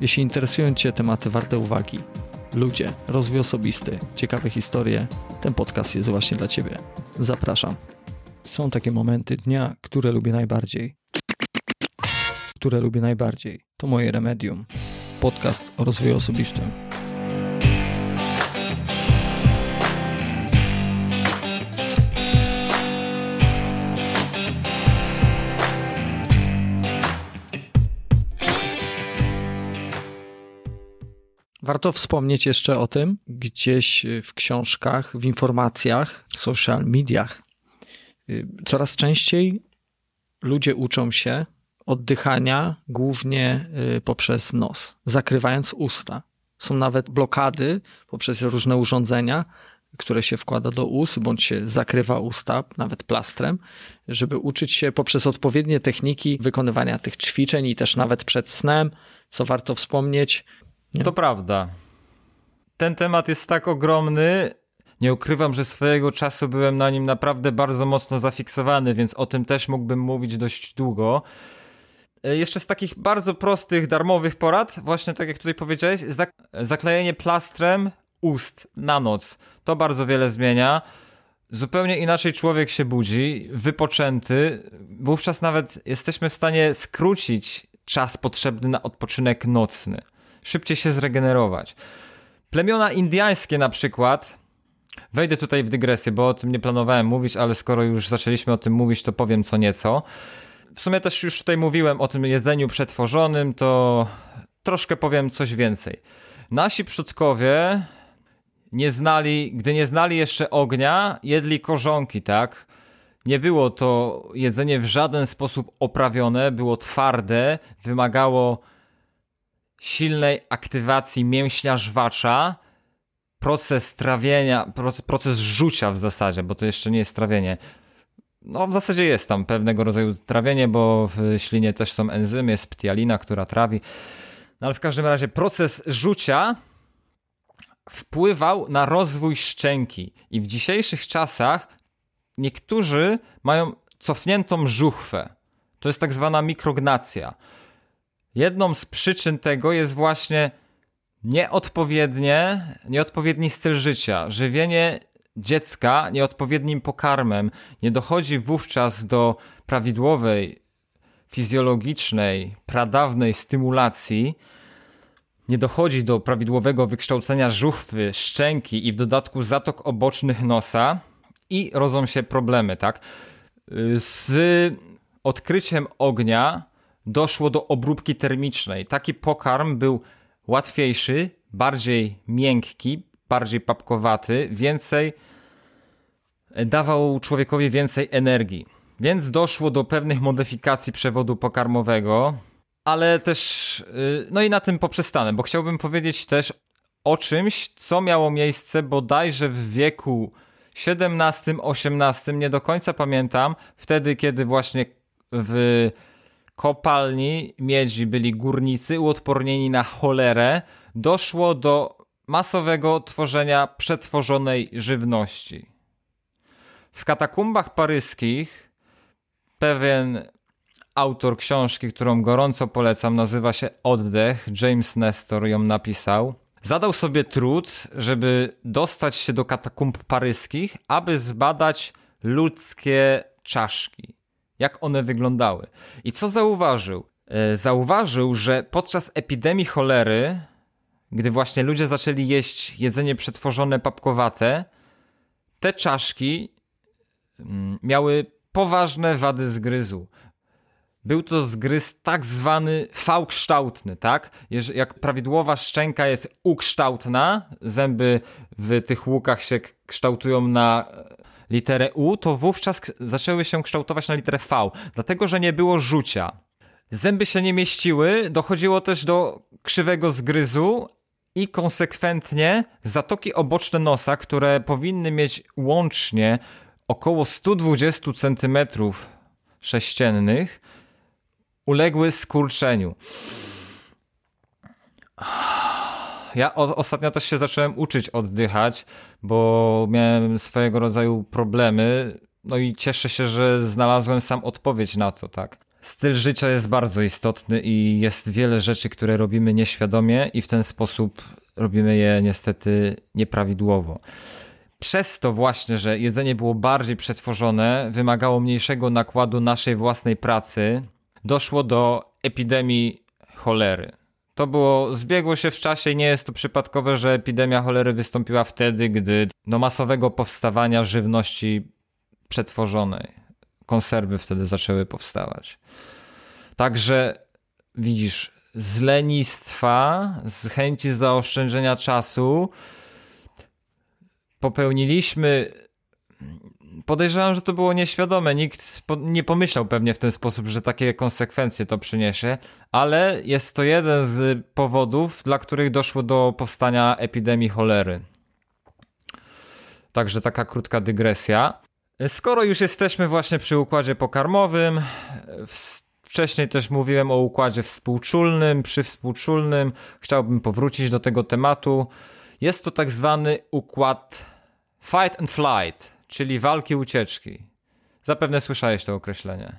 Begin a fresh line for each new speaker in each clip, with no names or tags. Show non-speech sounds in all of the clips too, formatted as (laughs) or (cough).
Jeśli interesują Cię tematy warte uwagi, ludzie, rozwój osobisty, ciekawe historie, ten podcast jest właśnie dla Ciebie. Zapraszam. Są takie momenty dnia, które lubię najbardziej. Które lubię najbardziej. To moje remedium. Podcast o rozwoju osobistym. Warto wspomnieć jeszcze o tym, gdzieś w książkach, w informacjach, w social mediach. Coraz częściej ludzie uczą się oddychania głównie y, poprzez nos, zakrywając usta. Są nawet blokady poprzez różne urządzenia, które się wkłada do ust, bądź się zakrywa usta, nawet plastrem, żeby uczyć się poprzez odpowiednie techniki wykonywania tych ćwiczeń i też nawet przed snem, co warto wspomnieć,
nie? To prawda. Ten temat jest tak ogromny. Nie ukrywam, że swojego czasu byłem na nim naprawdę bardzo mocno zafiksowany, więc o tym też mógłbym mówić dość długo. E, jeszcze z takich bardzo prostych, darmowych porad, właśnie tak jak tutaj powiedziałeś, zak zaklejenie plastrem ust na noc. To bardzo wiele zmienia. Zupełnie inaczej człowiek się budzi, wypoczęty. Wówczas nawet jesteśmy w stanie skrócić czas potrzebny na odpoczynek nocny szybciej się zregenerować. Plemiona indiańskie na przykład, wejdę tutaj w dygresję, bo o tym nie planowałem mówić, ale skoro już zaczęliśmy o tym mówić, to powiem co nieco. W sumie też już tutaj mówiłem o tym jedzeniu przetworzonym, to troszkę powiem coś więcej. Nasi przodkowie nie znali, gdy nie znali jeszcze ognia, jedli korzonki, tak? Nie było to jedzenie w żaden sposób oprawione, było twarde, wymagało silnej aktywacji mięśnia żwacza, proces trawienia, proces rzucia w zasadzie, bo to jeszcze nie jest trawienie. No, w zasadzie jest tam pewnego rodzaju trawienie, bo w ślinie też są enzymy, jest ptialina, która trawi. No, ale w każdym razie proces rzucia wpływał na rozwój szczęki. I w dzisiejszych czasach niektórzy mają cofniętą żuchwę. To jest tak zwana mikrognacja. Jedną z przyczyn tego jest właśnie nieodpowiednie, nieodpowiedni styl życia, żywienie dziecka nieodpowiednim pokarmem. Nie dochodzi wówczas do prawidłowej, fizjologicznej, pradawnej stymulacji, nie dochodzi do prawidłowego wykształcenia żuchwy, szczęki i w dodatku zatok obocznych nosa i rodzą się problemy, tak? Z odkryciem ognia doszło do obróbki termicznej. Taki pokarm był łatwiejszy, bardziej miękki, bardziej papkowaty, więcej dawał człowiekowi więcej energii. Więc doszło do pewnych modyfikacji przewodu pokarmowego, ale też, y, no i na tym poprzestanę, bo chciałbym powiedzieć też o czymś, co miało miejsce bodajże w wieku XVII-XVIII, nie do końca pamiętam, wtedy kiedy właśnie w kopalni miedzi byli górnicy uodpornieni na cholerę, doszło do masowego tworzenia przetworzonej żywności. W katakumbach paryskich pewien autor książki, którą gorąco polecam, nazywa się Oddech, James Nestor ją napisał. Zadał sobie trud, żeby dostać się do katakumb paryskich, aby zbadać ludzkie czaszki jak one wyglądały. I co zauważył? E, zauważył, że podczas epidemii cholery, gdy właśnie ludzie zaczęli jeść jedzenie przetworzone papkowate, te czaszki mm, miały poważne wady zgryzu. Był to zgryz tak zwany V-kształtny, tak? Jak prawidłowa szczęka jest ukształtna, zęby w tych łukach się kształtują na literę U, to wówczas zaczęły się kształtować na literę V, dlatego że nie było rzucia. Zęby się nie mieściły, dochodziło też do krzywego zgryzu i konsekwentnie zatoki oboczne nosa, które powinny mieć łącznie około 120 cm sześciennych, uległy skurczeniu ja o, ostatnio też się zacząłem uczyć oddychać, bo miałem swojego rodzaju problemy. No i cieszę się, że znalazłem sam odpowiedź na to, tak. styl życia jest bardzo istotny i jest wiele rzeczy, które robimy nieświadomie i w ten sposób robimy je niestety nieprawidłowo. Przez to właśnie, że jedzenie było bardziej przetworzone, wymagało mniejszego nakładu naszej własnej pracy, doszło do epidemii cholery. To było, zbiegło się w czasie i nie jest to przypadkowe, że epidemia cholery wystąpiła wtedy, gdy do masowego powstawania żywności przetworzonej. Konserwy wtedy zaczęły powstawać. Także widzisz, z lenistwa, z chęci zaoszczędzenia czasu popełniliśmy podejrzewam, że to było nieświadome. Nikt nie pomyślał pewnie w ten sposób, że takie konsekwencje to przyniesie, ale jest to jeden z powodów, dla których doszło do powstania epidemii cholery. Także taka krótka dygresja. Skoro już jesteśmy właśnie przy układzie pokarmowym, wcześniej też mówiłem o układzie współczulnym, przywspółczulnym, chciałbym powrócić do tego tematu. Jest to tak zwany układ fight and flight czyli walki ucieczki. Zapewne słyszałeś to określenie.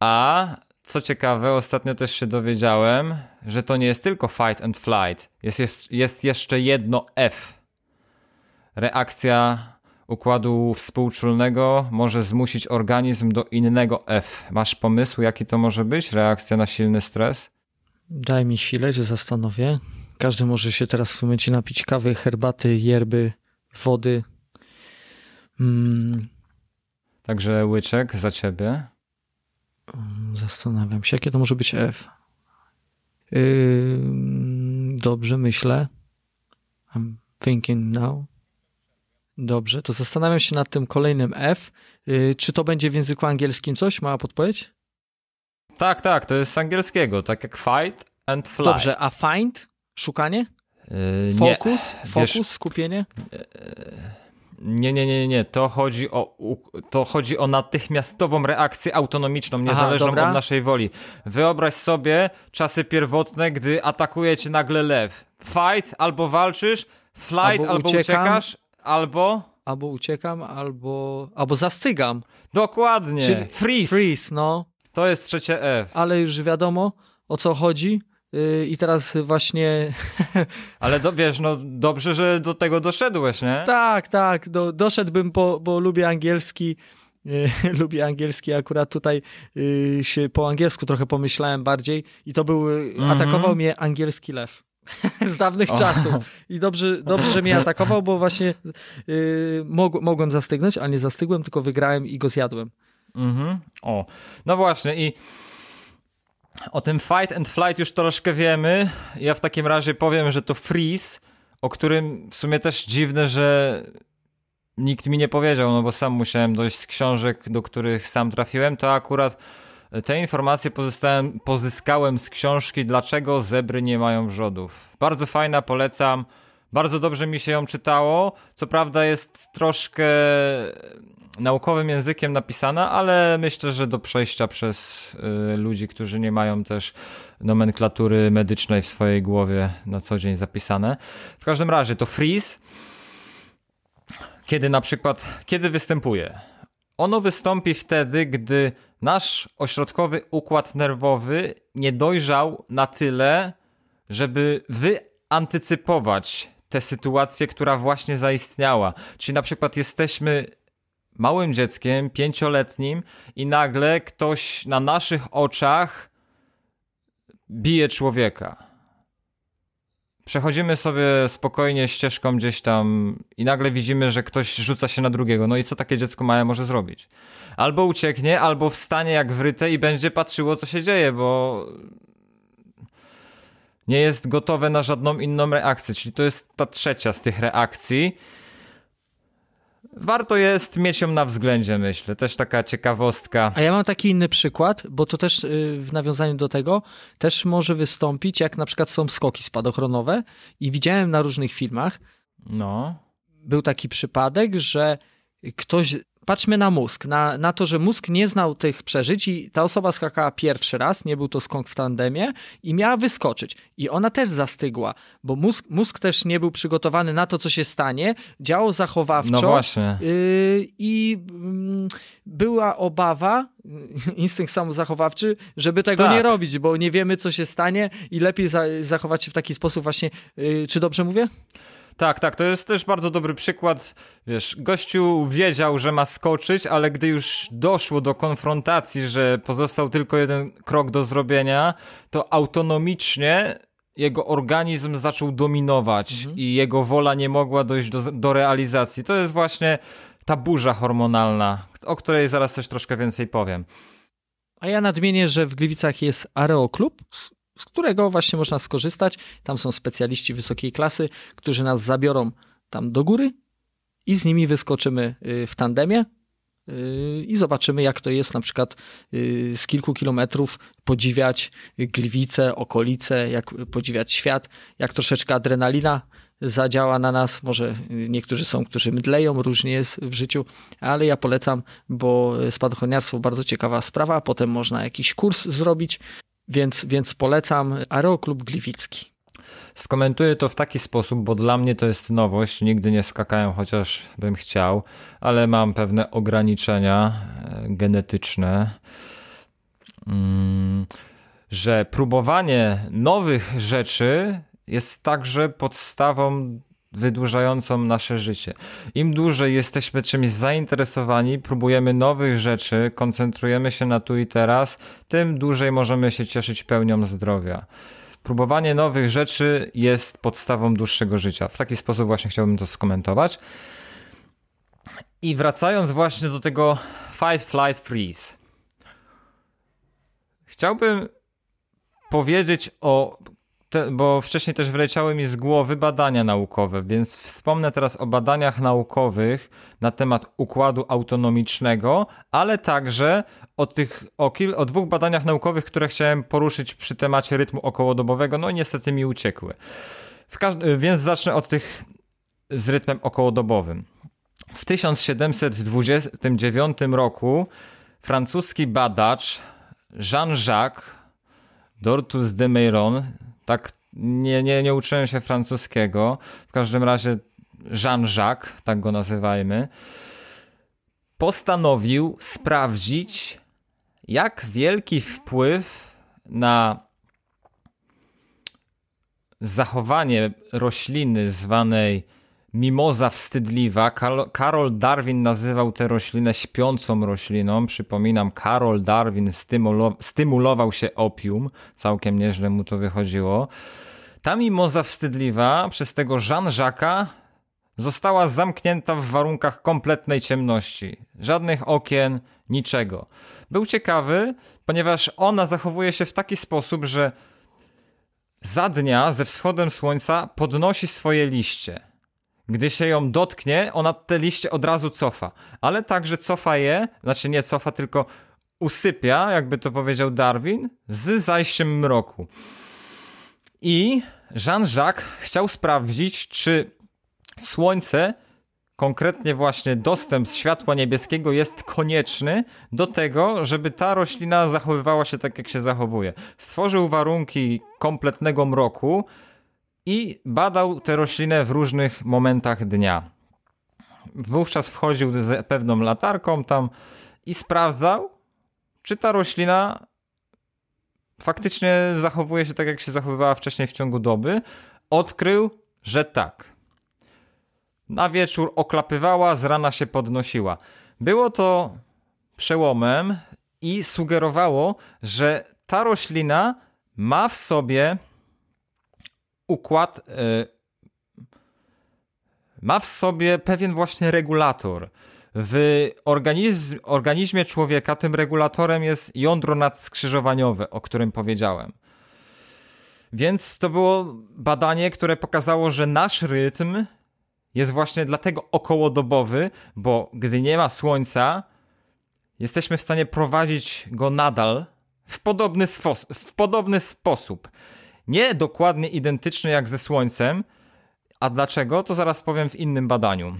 A co ciekawe, ostatnio też się dowiedziałem, że to nie jest tylko fight and flight. Jest, jest, jeszcze jedno F. Reakcja układu współczulnego może zmusić organizm do innego F. Masz pomysł, jaki to może być? Reakcja na silny stres?
Daj mi chwilę, się zastanowię. Każdy może się teraz w sumie napić kawy, herbaty, yerby, wody,
Hmm. Także łyczek za ciebie.
Zastanawiam się, jakie to może być F. Yy, dobrze, myślę. I'm thinking now. Dobrze, to zastanawiam się nad tym kolejnym F. Yy, czy to będzie w języku angielskim coś? Mała podpowiedź?
Tak, tak, to jest z angielskiego, tak jak fight and fly.
Dobrze, a find? Szukanie? Yy, Fokus? Fokus, skupienie? Yy,
nie, nie, nie, nie. To chodzi o, to chodzi o natychmiastową reakcję autonomiczną, niezależną Aha, od naszej woli. Wyobraź sobie czasy pierwotne, gdy atakuje cię nagle lew. Fight, albo walczysz, flight, albo, albo uciekasz, albo...
Albo uciekam, albo... Albo zastygam.
Dokładnie. Czyli freeze.
Freeze, no.
To jest trzecie F.
Ale już wiadomo, o co chodzi. Y, I teraz właśnie. (laughs)
Ale do, wiesz, no dobrze, że do tego doszedłeś, nie?
Tak, tak. Do, doszedłbym, bo, bo lubię angielski. Y, (laughs) lubię angielski, akurat tutaj y, się po angielsku trochę pomyślałem bardziej i to był, mm -hmm. atakował mnie angielski lew (laughs) z dawnych oh. czasów. I dobrze, dobrze, że mnie atakował, bo właśnie yy, mog, mogłem zastygnąć, ale nie zastygłem, tylko wygrałem i go zjadłem.
Mhm. O, no właśnie i o tym fight and flight już troszkę wiemy. Ja w takim razie powiem, że to freeze, o którym w sumie też dziwne, że nikt mi nie powiedział, no bo sam musiałem dojść z książek, do których sam trafiłem, to akurat te informacje pozyskałem z książki Dlaczego zebry nie mają wrzodów. Bardzo fajna, polecam. Bardzo dobrze mi się ją czytało. Co prawda jest troszkę naukowym językiem napisana, ale myślę, że do przejścia przez y, ludzi, którzy nie mają też nomenklatury medycznej w swojej głowie na co dzień zapisane. W każdym razie to freeze, kiedy na przykład, kiedy występuje? Ono wystąpi wtedy, gdy nasz ośrodkowy układ nerwowy nie dojrzał na tyle, żeby wyantycypować tę sytuację, która właśnie zaistniała. Czyli na przykład jesteśmy małym dzieckiem, pięcioletnim i nagle ktoś na naszych oczach bije człowieka. Przechodzimy sobie spokojnie ścieżką gdzieś tam i nagle widzimy, że ktoś rzuca się na drugiego. No i co takie dziecko małe może zrobić? Albo ucieknie, albo wstanie jak wryte i będzie patrzyło, co się dzieje, bo nie jest gotowe na żadną inną reakcję. Czyli to jest ta trzecia z tych reakcji warto jest mieć ją na względzie, myślę. Też taka ciekawostka.
A ja mam taki inny przykład, bo to też y, w nawiązaniu do tego też może wystąpić, jak na przykład są skoki spadochronowe i widziałem na różnych filmach.
No.
Był taki przypadek, że ktoś patrzmy na mózg, na, na to, że mózg nie znał tych przeżyć i ta osoba skakała pierwszy raz, nie był to skok w tandemie i miała wyskoczyć. I ona też zastygła, bo mózg, mózg też nie był przygotowany na to, co się stanie, działał zachowawczo.
No właśnie.
Yy, I yy, była obawa, (laughs) instynkt samozachowawczy, żeby tego tak. nie robić, bo nie wiemy, co się stanie i lepiej za zachować się w taki sposób właśnie. Yy, czy dobrze mówię?
Tak, tak, to jest też bardzo dobry przykład. Wiesz, gościu wiedział, że ma skoczyć, ale gdy już doszło do konfrontacji, że pozostał tylko jeden krok do zrobienia, to autonomicznie jego organizm zaczął dominować mhm. i jego wola nie mogła dojść do, do realizacji. To jest właśnie ta burza hormonalna, o której zaraz też troszkę więcej powiem.
A ja nadmienię, że w Gliwicach jest Areoklub, z którego właśnie można skorzystać. Tam są specjaliści wysokiej klasy, którzy nas zabiorą tam do góry i z nimi wyskoczymy y, w tandemie y, i zobaczymy, jak to jest na przykład y, z kilku kilometrów podziwiać Gliwice, okolice, jak podziwiać świat, jak troszeczkę adrenalina zadziała na nas. Może niektórzy są, którzy mdleją, różnie jest w życiu, ale ja polecam, bo spadochroniarstwo bardzo ciekawa sprawa. Potem można jakiś kurs zrobić więc, więc polecam Aeroklub Gliwicki.
Skomentuję to w taki sposób, bo dla mnie to jest nowość. Nigdy nie skakałem, chociaż bym chciał, ale mam pewne ograniczenia e, genetyczne. Mm, że próbowanie nowych rzeczy jest także podstawą wydłużającą nasze życie. Im dłużej jesteśmy czymś zainteresowani, próbujemy nowych rzeczy, koncentrujemy się na tu i teraz, tym dłużej możemy się cieszyć pełnią zdrowia. Próbowanie nowych rzeczy jest podstawą dłuższego życia. W taki sposób właśnie chciałbym to skomentować. I wracając właśnie do tego fight, flight, freeze. Chciałbym powiedzieć o te, bo wcześniej też wyleciały mi z głowy badania naukowe, więc wspomnę teraz o badaniach naukowych na temat układu autonomicznego, ale także o tych o, kil, o dwóch badaniach naukowych, które chciałem poruszyć przy temacie rytmu okołodobowego, no i niestety mi uciekły. więc zacznę od tych z rytmem okołodobowym. W 1729 roku francuski badacz Jean-Jacques Dortus de Meyron tak, nie, nie, nie uczyłem się francuskiego. W każdym razie Jean-Jacques, tak go nazywajmy, postanowił sprawdzić, jak wielki wpływ na zachowanie rośliny zwanej mimoza wstydliwa. Karol Darwin nazywał tę roślinę śpiącą rośliną. Przypominam, Karol Darwin stymulował się opium. Całkiem nieźle mu to wychodziło. Ta mimoza wstydliwa przez tego Jean-Jacques'a została zamknięta w warunkach kompletnej ciemności. Żadnych okien, niczego. Był ciekawy, ponieważ ona zachowuje się w taki sposób, że za dnia ze wschodem słońca podnosi swoje liście gdy się ją dotknie, ona te liście od razu cofa. Ale także cofa je, znaczy nie cofa, tylko usypia, jakby to powiedział Darwin, z zajściem mroku. I Jean-Jacques chciał sprawdzić, czy słońce, konkretnie właśnie dostęp z światła niebieskiego jest konieczny do tego, żeby ta roślina zachowywała się tak, jak się zachowuje. Stworzył warunki kompletnego mroku, i badał tę roślinę w różnych momentach dnia. Wówczas wchodził z pewną latarką tam i sprawdzał, czy ta roślina faktycznie zachowuje się tak, jak się zachowywała wcześniej w ciągu doby. Odkrył, że tak. Na wieczór oklapywała, z rana się podnosiła. Było to przełomem i sugerowało, że ta roślina ma w sobie układ y, ma w sobie pewien właśnie regulator. W organizm, organizmie człowieka tym regulatorem jest jądro nadskrzyżowaniowe, o którym powiedziałem. Więc to było badanie, które pokazało, że nasz rytm jest właśnie dlatego okołodobowy, bo gdy nie ma słońca, jesteśmy w stanie prowadzić go nadal w podobny, w podobny sposób. Nie dokładnie identyczny jak ze Słońcem. A dlaczego? To zaraz powiem w innym badaniu.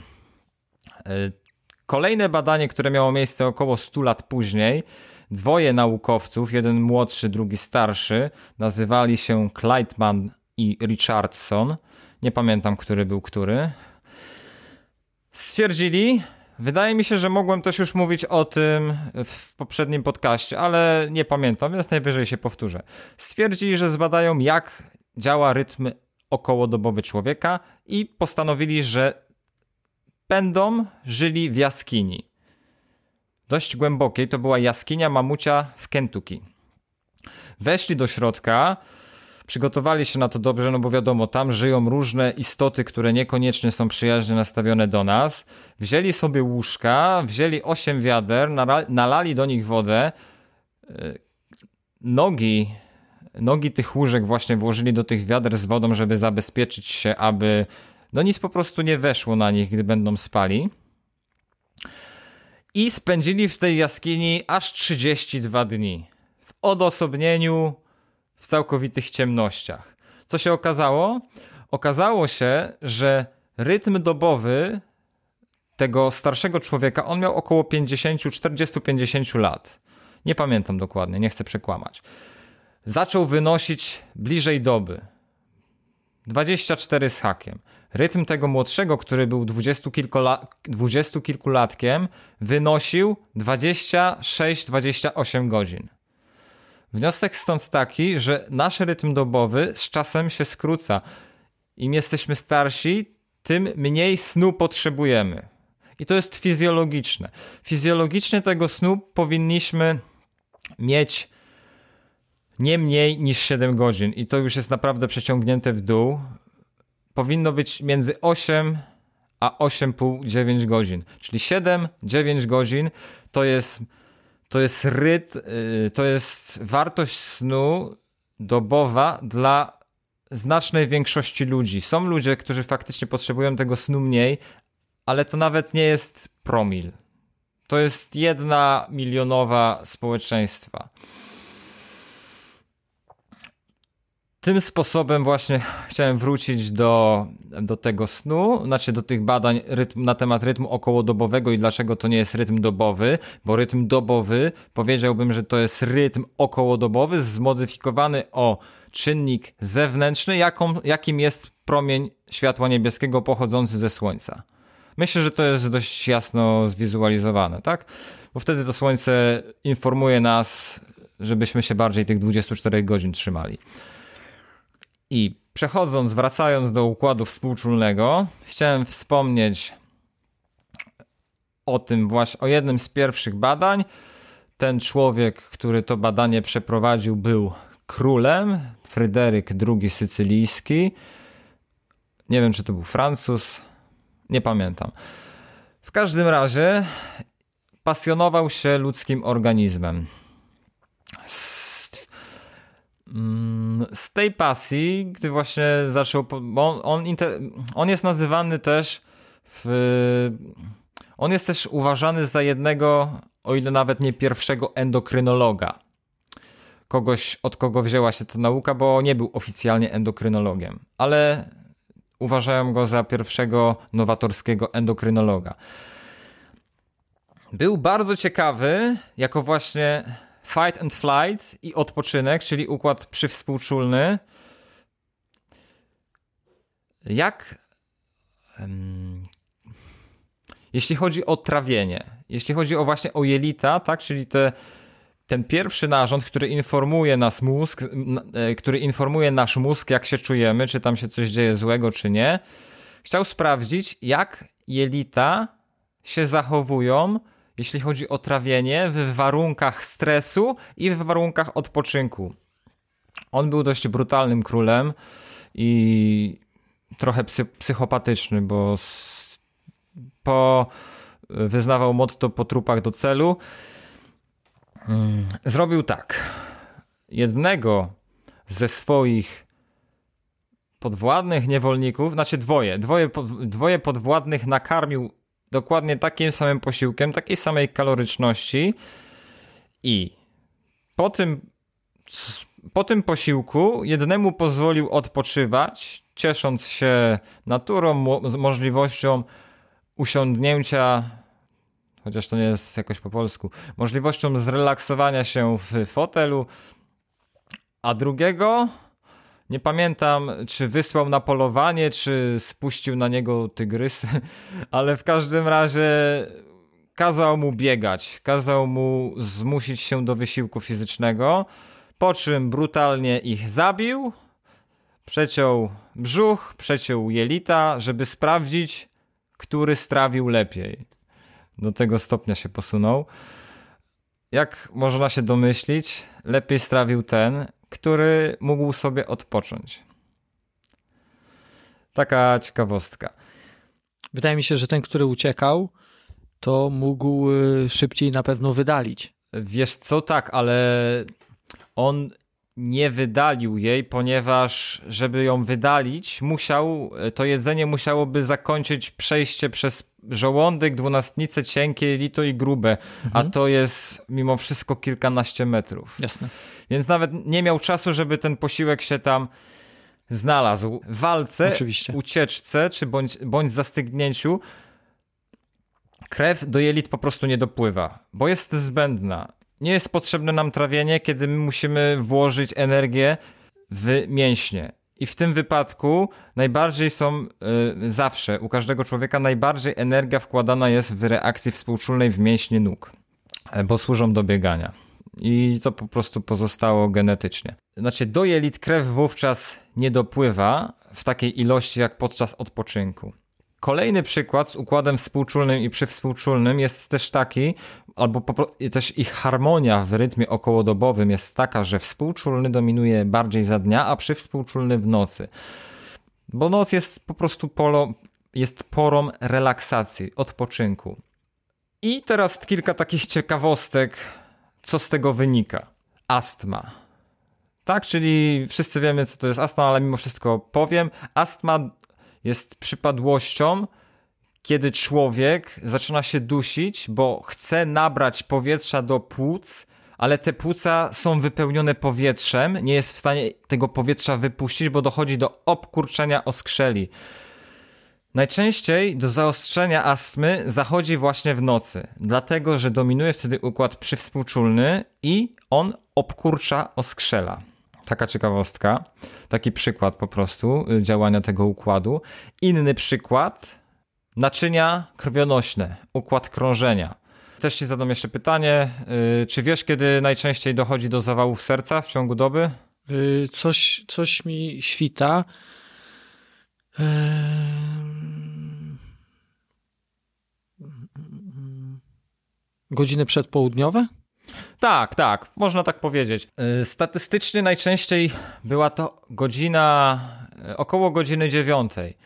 E, kolejne badanie, które miało miejsce około 100 lat później, dwoje naukowców, jeden młodszy, drugi starszy, nazywali się Kleitman i Richardson. Nie pamiętam, który był który. Stwierdzili, wydaje mi się, że mogłem też już mówić o tym w poprzednim podcaście, ale nie pamiętam, więc najwyżej się powtórzę. Stwierdzili, że zbadają, jak działa rytm okołodobowy człowieka i postanowili, że będą żyli w jaskini. Dość głębokiej, to była jaskinia mamucia w Kentucky. Weszli do środka, przygotowali się na to dobrze, no bo wiadomo, tam żyją różne istoty, które niekoniecznie są przyjaźnie nastawione do nas. Wzięli sobie łóżka, wzięli osiem wiader, nalali do nich wodę. E, nogi, nogi tych łóżek właśnie włożyli do tych wiader z wodą, żeby zabezpieczyć się, aby no nic po prostu nie weszło na nich, gdy będą spali. I spędzili w tej jaskini aż 32 dni. W odosobnieniu, w całkowitych ciemnościach. Co się okazało? Okazało się, że rytm dobowy tego starszego człowieka, on miał około 50, 40-50 lat. Nie pamiętam dokładnie, nie chcę przekłamać. Zaczął wynosić bliżej doby. 24 z hakiem. Rytm tego młodszego, który był dwudziestokilkulatkiem, wynosił 26-28 godzin. Wniosek stąd taki, że nasz rytm dobowy z czasem się skróca. Im jesteśmy starsi, tym mniej snu potrzebujemy. I to jest fizjologiczne. Fizjologicznie tego snu powinniśmy mieć nie mniej niż 7 godzin. I to już jest naprawdę przeciągnięte w dół. Powinno być między 8 a 8,5-9 godzin. Czyli 7-9 godzin to jest to jest rytm, y, to jest wartość snu dobowa dla znacznej większości ludzi. Są ludzie, którzy faktycznie potrzebują tego snu mniej, ale to nawet nie jest promil. To jest jedna milionowa społeczeństwa. Tym sposobem właśnie chciałem wrócić do, do tego snu, znaczy do tych badań rytm, na temat rytmu okołodobowego i dlaczego to nie jest rytm dobowy, bo rytm dobowy powiedziałbym, że to jest rytm okołodobowy zmodyfikowany o czynnik zewnętrzny, jaką, jakim jest promień światła niebieskiego pochodzący ze Słońca. Myślę, że to jest dość jasno zwizualizowane, tak? Bo wtedy to Słońce informuje nas, żebyśmy się bardziej tych 24 godzin trzymali. I przechodząc, wracając do układu współczulnego, chciałem wspomnieć o tym właśnie, o jednym z pierwszych badań. Ten człowiek, który to badanie przeprowadził, był królem, Fryderyk II Sycylijski. Nie wiem, czy to był Francuz, nie pamiętam. W każdym razie pasjonował się ludzkim organizmem. Z tej pasji, gdy właśnie zaczął, bo on, on, on jest nazywany też w, on jest też uważany za jednego, o ile nawet nie pierwszego endokrynologa. Kogoś, od kogo wzięła się ta nauka, bo nie był oficjalnie endokrynologiem, ale uważają go za pierwszego nowatorskiego endokrynologa. Był bardzo ciekawy, jako właśnie fight and flight i odpoczynek, czyli układ przywspółczulny. Jak um, jeśli chodzi o trawienie, jeśli chodzi o właśnie o jelita, tak, czyli te, ten pierwszy narząd, który informuje nas mózg, e, który informuje nasz mózg, jak się czujemy, czy tam się coś dzieje złego, czy nie, chciał sprawdzić, jak jelita się zachowują jeśli chodzi o trawienie w warunkach stresu i w warunkach odpoczynku. On był dość brutalnym królem i trochę psy, psychopatyczny, bo po wyznawał motto po trupach do celu. Mm, zrobił tak. Jednego ze swoich podwładnych niewolników, znaczy dwoje, dwoje, dwoje podwładnych nakarmił dokładnie takim samym posiłkiem, takiej samej kaloryczności i po tym, po tym posiłku jednemu pozwolił odpoczywać, ciesząc się naturą, mo możliwością usiądnięcia chociaż to nie jest jakoś po polsku, możliwością zrelaksowania się w fotelu, a drugiego nie pamiętam, czy wysłał na polowanie, czy spuścił na niego tygrysy, (laughs) ale w każdym razie kazał mu biegać, kazał mu zmusić się do wysiłku fizycznego, po czym brutalnie ich zabił, przeciął brzuch, przeciął jelita, żeby sprawdzić, który strawił lepiej. Do tego stopnia się posunął. Jak można się domyślić, lepiej strawił ten, który mógł sobie odpocząć. Taka ciekawostka.
Wydaje mi się, że ten, który uciekał, to mógł y, szybciej na pewno wydalić.
Wiesz co, tak, ale on nie wydalił jej, ponieważ żeby ją wydalić, musiał, to jedzenie musiałoby zakończyć przejście przez żołądek, dwunastnice cienkie, lito i grube, mhm. a to jest mimo wszystko kilkanaście metrów.
Jasne.
Więc nawet nie miał czasu, żeby ten posiłek się tam znalazł. W walce, Oczywiście. ucieczce, czy bądź, bądź zastygnięciu krew do jelit po prostu nie dopływa, bo jest zbędna. Nie jest potrzebne nam trawienie, kiedy my musimy włożyć energię w mięśnie. I w tym wypadku najbardziej są y, zawsze, u każdego człowieka, najbardziej energia wkładana jest w reakcji współczulnej w mięśnie nóg, e, bo służą do biegania. I to po prostu pozostało genetycznie. Znaczy, do jelit krew wówczas nie dopływa w takiej ilości jak podczas odpoczynku. Kolejny przykład z układem współczulnym i przywspółczulnym jest też taki, albo też ich harmonia w rytmie okołodobowym jest taka, że współczulny dominuje bardziej za dnia, a przywspółczulny w nocy. Bo noc jest po prostu polo, jest porą relaksacji, odpoczynku. I teraz kilka takich ciekawostek, co z tego wynika. Astma. Tak, czyli wszyscy wiemy, co to jest astma, ale mimo wszystko powiem. Astma jest przypadłością, kiedy człowiek zaczyna się dusić, bo chce nabrać powietrza do płuc, ale te płuca są wypełnione powietrzem, nie jest w stanie tego powietrza wypuścić, bo dochodzi do obkurczenia oskrzeli. Najczęściej do zaostrzenia astmy zachodzi właśnie w nocy, dlatego że dominuje wtedy układ przywspółczulny i on obkurcza oskrzela. Taka ciekawostka, taki przykład po prostu y, działania tego układu. Inny przykład, naczynia krwionośne, układ krążenia. Też ci zadam jeszcze pytanie, y, czy wiesz, kiedy najczęściej dochodzi do zawałów serca w ciągu doby?
Y, coś, coś mi świta. Godziny przedpołudniowe?
Tak, tak, można tak powiedzieć. Y, statystycznie najczęściej była to godzina, y, około godziny dziewiątej.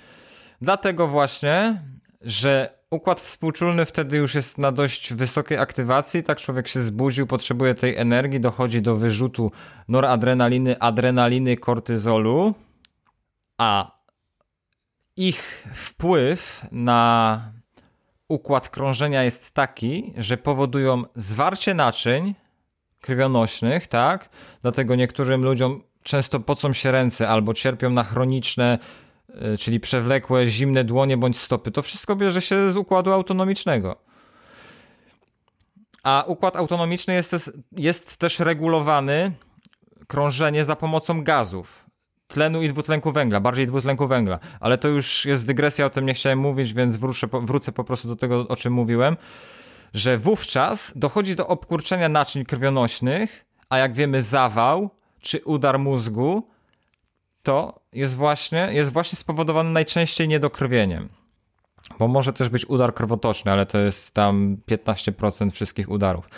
Dlatego właśnie, że układ współczulny wtedy już jest na dość wysokiej aktywacji, tak człowiek się zbudził, potrzebuje tej energii, dochodzi do wyrzutu noradrenaliny, adrenaliny, kortyzolu, a ich wpływ na układ krążenia jest taki, że powodują zwarcie naczyń krwionośnych, tak? Dlatego niektórym ludziom często pocą się ręce albo cierpią na chroniczne, y, czyli przewlekłe, zimne dłonie bądź stopy. To wszystko bierze się z układu autonomicznego. A układ autonomiczny jest jest też regulowany krążenie za pomocą gazów tlenu i dwutlenku węgla, bardziej dwutlenku węgla. Ale to już jest dygresja, o tym nie chciałem mówić, więc wrócę, wrócę po prostu do tego, o czym mówiłem, że wówczas dochodzi do obkurczenia naczyń krwionośnych, a jak wiemy zawał czy udar mózgu, to jest właśnie, jest właśnie spowodowany najczęściej niedokrwieniem. Bo może też być udar krwotoczny, ale to jest tam 15% wszystkich udarów.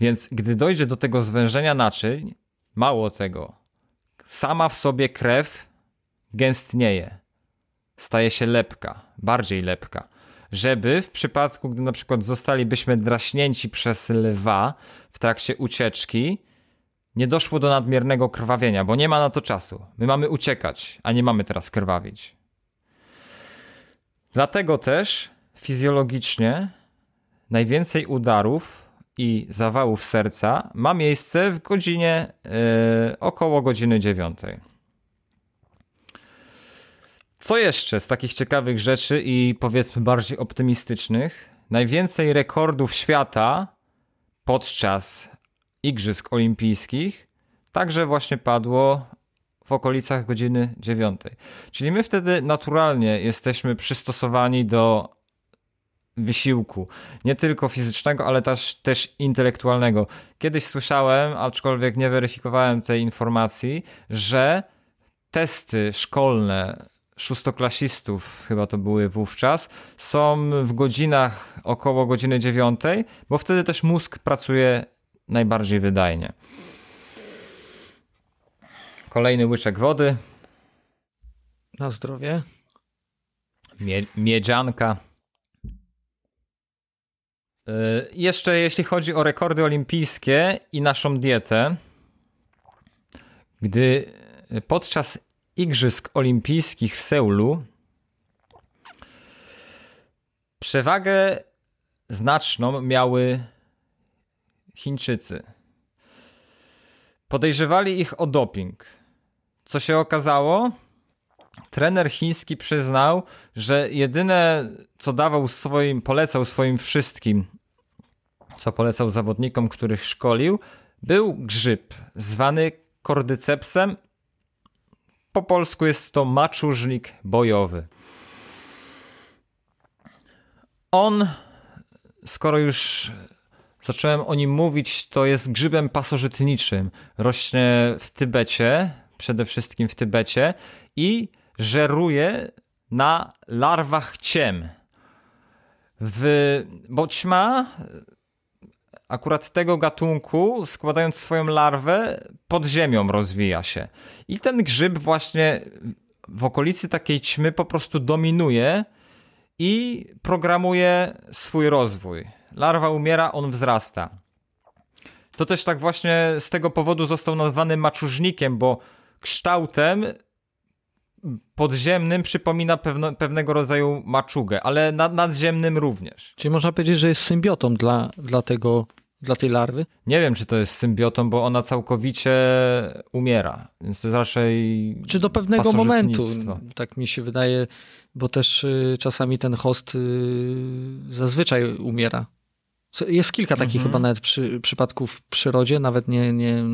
Więc gdy dojdzie do tego zwężenia naczyń, mało tego, sama w sobie krew gęstnieje. Staje się lepka, bardziej lepka. Żeby w przypadku, gdy na przykład zostalibyśmy draśnięci przez lwa w trakcie ucieczki, nie doszło do nadmiernego krwawienia, bo nie ma na to czasu. My mamy uciekać, a nie mamy teraz krwawić. Dlatego też fizjologicznie najwięcej udarów i zawałów serca ma miejsce w godzinie yy, około godziny dziewiątej. Co jeszcze z takich ciekawych rzeczy i powiedzmy bardziej optymistycznych najwięcej rekordów świata podczas Igrzysk Olimpijskich także właśnie padło w okolicach godziny dziewiątej. Czyli my wtedy naturalnie jesteśmy przystosowani do wysiłku, nie tylko fizycznego, ale też, też intelektualnego. Kiedyś słyszałem, aczkolwiek nie weryfikowałem tej informacji, że testy szkolne szóstoklasistów, chyba to były wówczas, są w godzinach około godziny dziewiątej, bo wtedy też mózg pracuje najbardziej wydajnie. Kolejny łyczek wody.
Na zdrowie.
Mie miedzianka. Yy, jeszcze jeśli chodzi o rekordy olimpijskie i naszą dietę, gdy podczas Igrzysk Olimpijskich w Seulu przewagę znaczną miały Chińczycy. Podejrzewali ich o doping. Co się okazało? Trener chiński przyznał, że jedyne co dawał swoim, polecał swoim wszystkim, co polecał zawodnikom, których szkolił, był grzyb zwany kordycepsem. Po polsku jest to maczużnik bojowy. On, skoro już zacząłem o nim mówić, to jest grzybem pasożytniczym. Rośnie w Tybecie, przede wszystkim w Tybecie i żeruje na larwach ciem. W, bo ćma akurat tego gatunku, składając swoją larwę, pod ziemią rozwija się. I ten grzyb właśnie w okolicy takiej ćmy po prostu dominuje i programuje swój rozwój. Larwa umiera, on wzrasta. To też tak właśnie z tego powodu został nazwany maczużnikiem, bo kształtem podziemnym przypomina pewno, pewnego rodzaju maczugę, ale nad, nadziemnym również.
Czyli można powiedzieć, że jest symbiotą dla, dla, tego, dla tej larwy?
Nie wiem, czy to jest symbiotą, bo ona całkowicie umiera, więc to jest raczej.
Czy do pewnego momentu, tak mi się wydaje, bo też y, czasami ten host y, zazwyczaj umiera. Jest kilka takich mhm. chyba nawet przy, przypadków w przyrodzie, nawet nie, nie,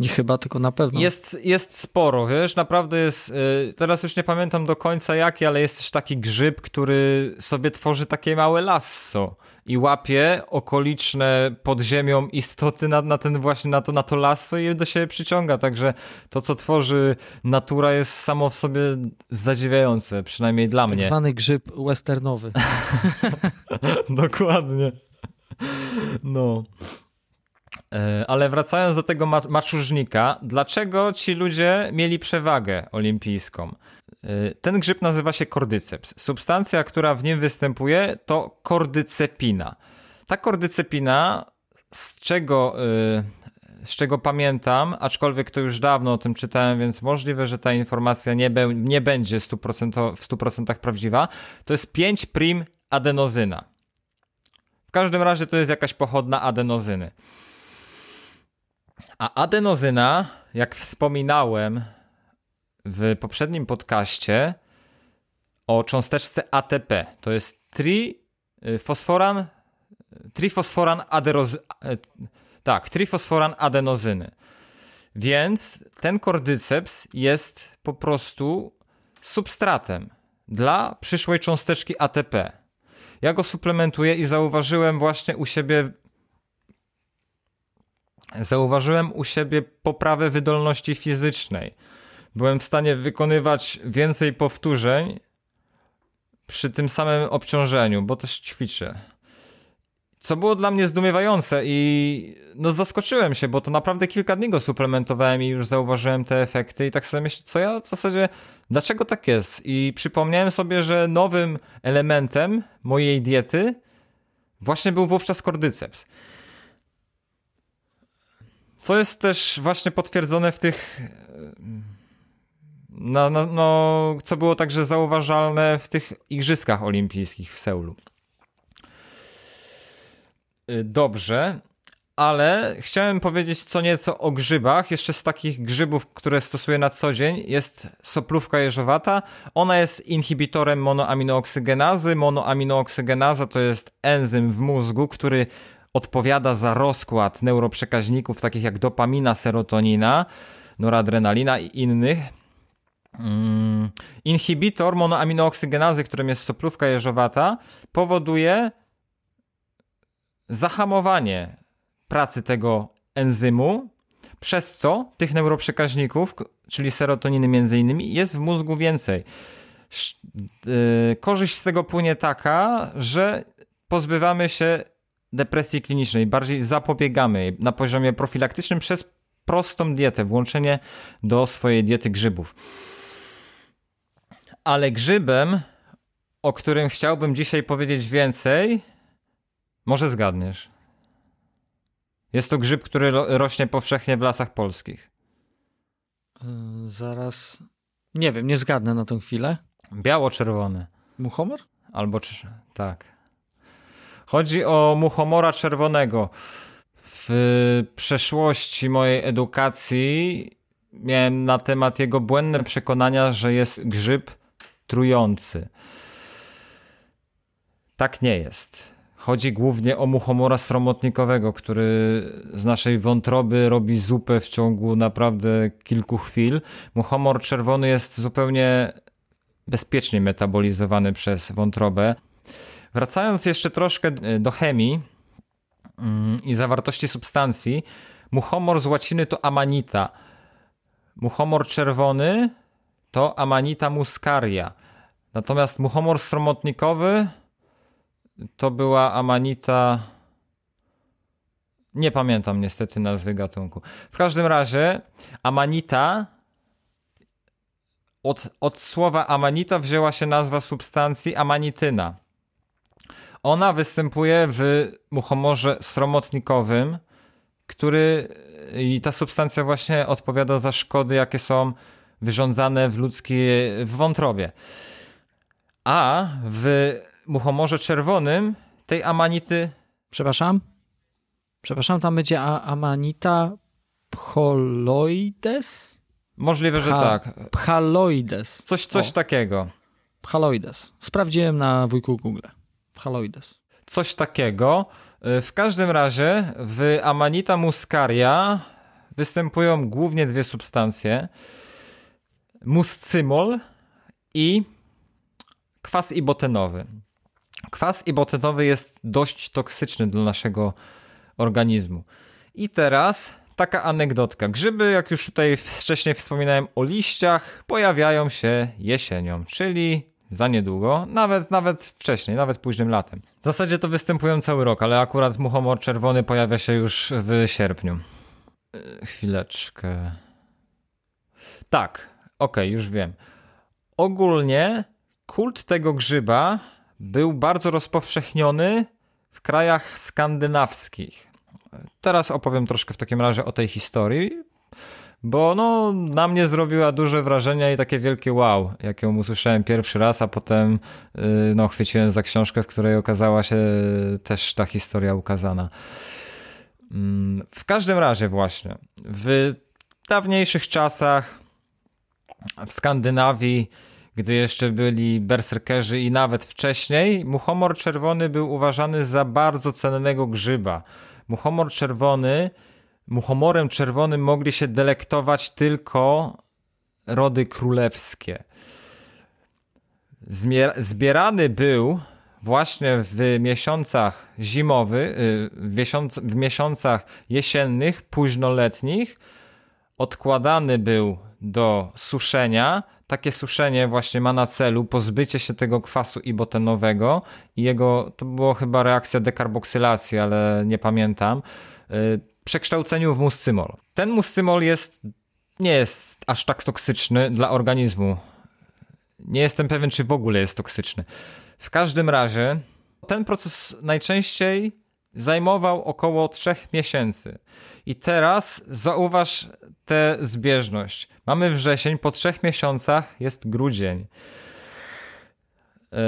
nie chyba, tylko na pewno.
Jest, jest sporo, wiesz, naprawdę jest, yy, teraz już nie pamiętam do końca jaki, ale jest też taki grzyb, który sobie tworzy takie małe lasso i łapie okoliczne pod ziemią istoty na, na ten właśnie, na to, na to lasso i je do siebie przyciąga, także to, co tworzy natura jest samo w sobie zadziwiające, przynajmniej dla
tak
mnie.
Tak zwany grzyb westernowy. (laughs)
Dokładnie. No. E, ale wracając do tego maczużnika, dlaczego ci ludzie mieli przewagę olimpijską? E, ten grzyb nazywa się kordyceps. Substancja, która w nim występuje, to kordycepina. Ta kordycepina, z czego, e, z czego pamiętam, aczkolwiek to już dawno o tym czytałem, więc możliwe, że ta informacja nie, be, nie będzie 100%, w 100% prawdziwa, to jest 5 prim adenozyna. W każdym razie to jest jakaś pochodna adenozyny. A adenozyna, jak wspominałem w poprzednim podcaście o cząsteczce ATP, to jest trifosforan, trifosforan aderozy, tak, trifosforan adenozyny. Więc ten kordyceps jest po prostu substratem dla przyszłej cząsteczki ATP. Ja go suplementuję i zauważyłem właśnie u siebie Zauważyłem u siebie poprawę wydolności fizycznej. Byłem w stanie wykonywać więcej powtórzeń przy tym samym obciążeniu, bo też ćwiczę. Co było dla mnie zdumiewające i no zaskoczyłem się, bo to naprawdę kilka dni go suplementowałem i już zauważyłem te efekty i tak sobie myślę, co ja w zasadzie, dlaczego tak jest? I przypomniałem sobie, że nowym elementem mojej diety właśnie był wówczas kordyceps. Co jest też właśnie potwierdzone w tych. No, no, no, co było także zauważalne w tych Igrzyskach Olimpijskich w Seulu. Y, dobrze, ale chciałem powiedzieć co nieco o grzybach. Jeszcze z takich grzybów, które stosuję na co dzień, jest soplówka jeżowata. Ona jest inhibitorem monoaminooksygenazy. Monoaminooksygenaza to jest enzym w mózgu, który odpowiada za rozkład neuroprzekaźników takich jak dopamina, serotonina, noradrenalina i innych. Mm. Inhibitor monoaminooksygenazy, którym jest soplówka jeżowata, powoduje zahamowanie pracy tego enzymu, przez co tych neuroprzekaźników, czyli serotoniny między innymi, jest w mózgu więcej. Y, korzyść z tego płynie taka, że pozbywamy się depresji klinicznej, bardziej zapobiegamy na poziomie profilaktycznym przez prostą dietę, włączenie do swojej diety grzybów. Ale grzybem, o którym chciałbym dzisiaj powiedzieć więcej, może zgadniesz. Jest to grzyb, który rośnie powszechnie w lasach polskich.
Yy, zaraz. Nie wiem, nie zgadnę na tą chwilę.
Biało-czerwony.
Muchomor?
Albo tak. Chodzi o muchomora czerwonego. W przeszłości mojej edukacji miałem na temat jego błędne przekonania, że jest grzyb trujący. Tak nie jest. Chodzi głównie o muchomora sromotnikowego, który z naszej wątroby robi zupę w ciągu naprawdę kilku chwil. Muchomor czerwony jest zupełnie bezpiecznie metabolizowany przez wątrobę. Wracając jeszcze troszkę do chemii mm, i zawartości substancji, muchomor z łaciny to amanita. Muchomor czerwony to amanita muscaria. Natomiast muchomor sromotnikowy to była amanita. Nie pamiętam niestety nazwy gatunku. W każdym razie amanita od, od słowa amanita wzięła się nazwa substancji amanityna. Ona występuje w muchomorze sromotnikowym, który i ta substancja właśnie odpowiada za szkody, jakie są wyrządzane w ludzkiej w wątrobie. A w muchomorze czerwonym tej amanity.
Przepraszam? Przepraszam, tam będzie amanita pcholoides?
Możliwe, że tak.
Pchaloides.
Coś, coś takiego.
Pchaloides. Sprawdziłem na wujku Google. Pchaloides.
Coś takiego. W każdym razie w Amanita muscaria występują głównie dwie substancje. Muscymol i kwas ibotenowy. Kwas ibotenowy jest dość toksyczny dla naszego organizmu. I teraz taka anegdotka. Grzyby, jak już tutaj wcześniej wspominałem o liściach, pojawiają się jesienią, czyli za niedługo, nawet, nawet wcześniej, nawet późnym latem. W zasadzie to występują cały rok, ale akurat muchomor czerwony pojawia się już w sierpniu. Yy, chwileczkę. Tak, okej, okay, już wiem. Ogólnie kult tego grzyba był bardzo rozpowszechniony w krajach skandynawskich. Teraz opowiem troszkę w takim razie o tej historii, bo no, na mnie zrobiła duże wrażenie i takie wielkie wow, jak ją usłyszałem pierwszy raz, a potem yy, no, chwyciłem za książkę, w której okazała się też ta historia ukazana. Mm, w każdym razie właśnie, w dawniejszych czasach w Skandynawii gdy jeszcze byli berserkerzy i nawet wcześniej, muchomor czerwony był uważany za bardzo cennego grzyba. Muchomor czerwony, muchomorem czerwonym mogli się delektować tylko rody królewskie. Zbierany był właśnie w miesiącach zimowych, y, w miesiącach jesiennych, późnoletnich, odkładany był do suszenia, takie suszenie właśnie ma na celu pozbycie się tego kwasu ibotenowego i jego, to było chyba reakcja dekarboksylacji, ale nie pamiętam, yy, przekształceniu w muscymol. Ten muscymol jest, nie jest aż tak toksyczny dla organizmu. Nie jestem pewien, czy w ogóle jest toksyczny. W każdym razie ten proces najczęściej zajmował około 3 miesięcy. I teraz zauważ tę zbieżność. Mamy wrzesień, po trzech miesiącach jest grudzień. Yy,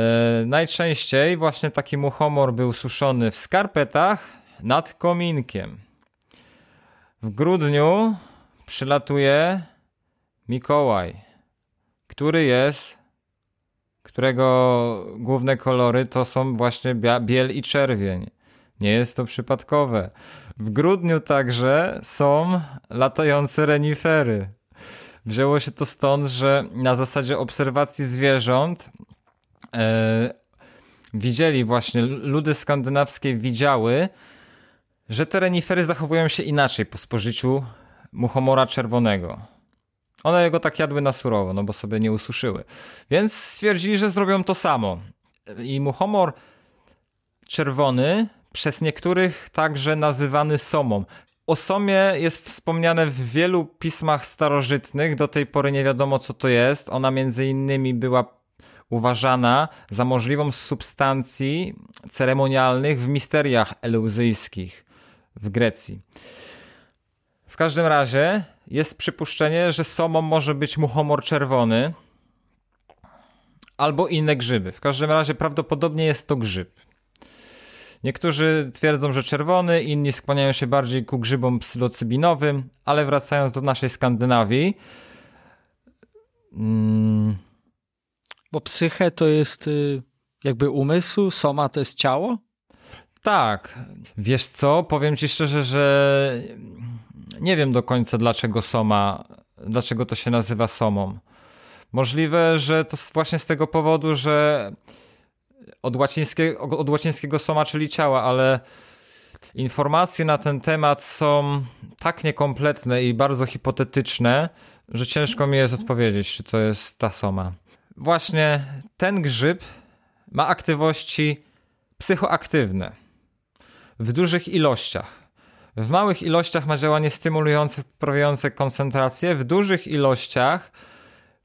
najczęściej właśnie taki muchomor był suszony w skarpetach nad kominkiem. W grudniu przylatuje Mikołaj, który jest, którego główne kolory to są właśnie biel i czerwień. Nie jest to przypadkowe. W grudniu także są latające renifery. Wzięło się to stąd, że na zasadzie obserwacji zwierząt e, widzieli właśnie, ludy skandynawskie widziały, że te renifery zachowują się inaczej po spożyciu muchomora czerwonego. One go tak jadły na surowo, no bo sobie nie ususzyły. Więc stwierdzili, że zrobią to samo. I muchomor czerwony przez niektórych także nazywany somą. O somie jest wspomniane w wielu pismach starożytnych, do tej pory nie wiadomo co to jest. Ona między innymi była uważana za możliwą substancji ceremonialnych w misteriach eleuzyjskich w Grecji. W każdym razie jest przypuszczenie, że somą może być muchomor czerwony albo inne grzyby. W każdym razie prawdopodobnie jest to grzyb. Niektórzy twierdzą, że czerwony, inni skłaniają się bardziej ku grzybom psylocybinowym, ale wracając do naszej Skandynawii.
Hmm. Bo psyche to jest y, jakby umysł, soma to jest ciało?
Tak. Wiesz co, powiem ci szczerze, że nie wiem do końca dlaczego soma, dlaczego to się nazywa somą. Możliwe, że to właśnie z tego powodu, że od łacińskiego, od łacińskiego soma, czyli ciała, ale informacje na ten temat są tak niekompletne i bardzo hipotetyczne, że ciężko mi jest odpowiedzieć, czy to jest ta soma. Właśnie ten grzyb ma aktywności psychoaktywne w dużych ilościach. W małych ilościach ma działanie stymulujące, poprawiające koncentrację, w dużych ilościach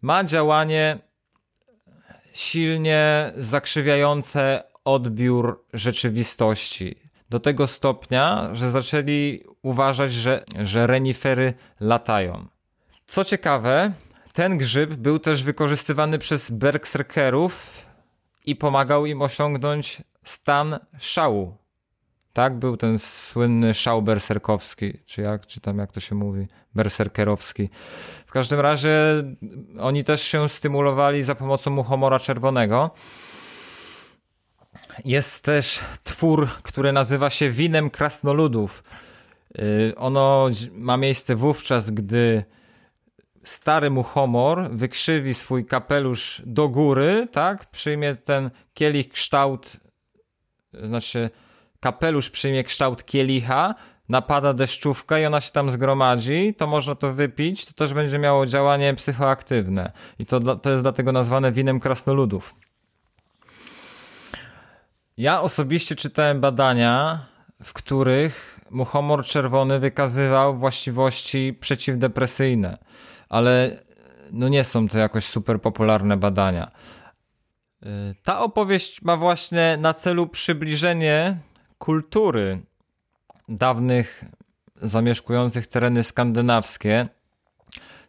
ma działanie silnie zakrzywiające odbiór rzeczywistości. Do tego stopnia, że zaczęli uważać, że, że renifery latają. Co ciekawe, ten grzyb był też wykorzystywany przez berserkerów i pomagał im osiągnąć stan szału. Tak, był ten słynny szał berserkowski, czy jak, czy tam jak to się mówi, berserkerowski. W każdym razie oni też się stymulowali za pomocą muchomora czerwonego. Jest też twór, który nazywa się Winem Krasnoludów. Y, ono ma miejsce wówczas, gdy stary muchomor wykrzywi swój kapelusz do góry, tak? Przyjmie ten kielich kształt, znaczy kapelusz przyjmie kształt kielicha, napada deszczówka i ona się tam zgromadzi, to można to wypić, to też będzie miało działanie psychoaktywne. I to, to jest dlatego nazwane winem krasnoludów. Ja osobiście czytałem badania, w których muchomor czerwony wykazywał właściwości przeciwdepresyjne, ale no nie są to jakoś super popularne badania. Y, ta opowieść ma właśnie na celu przybliżenie kultury dawnych zamieszkujących tereny skandynawskie.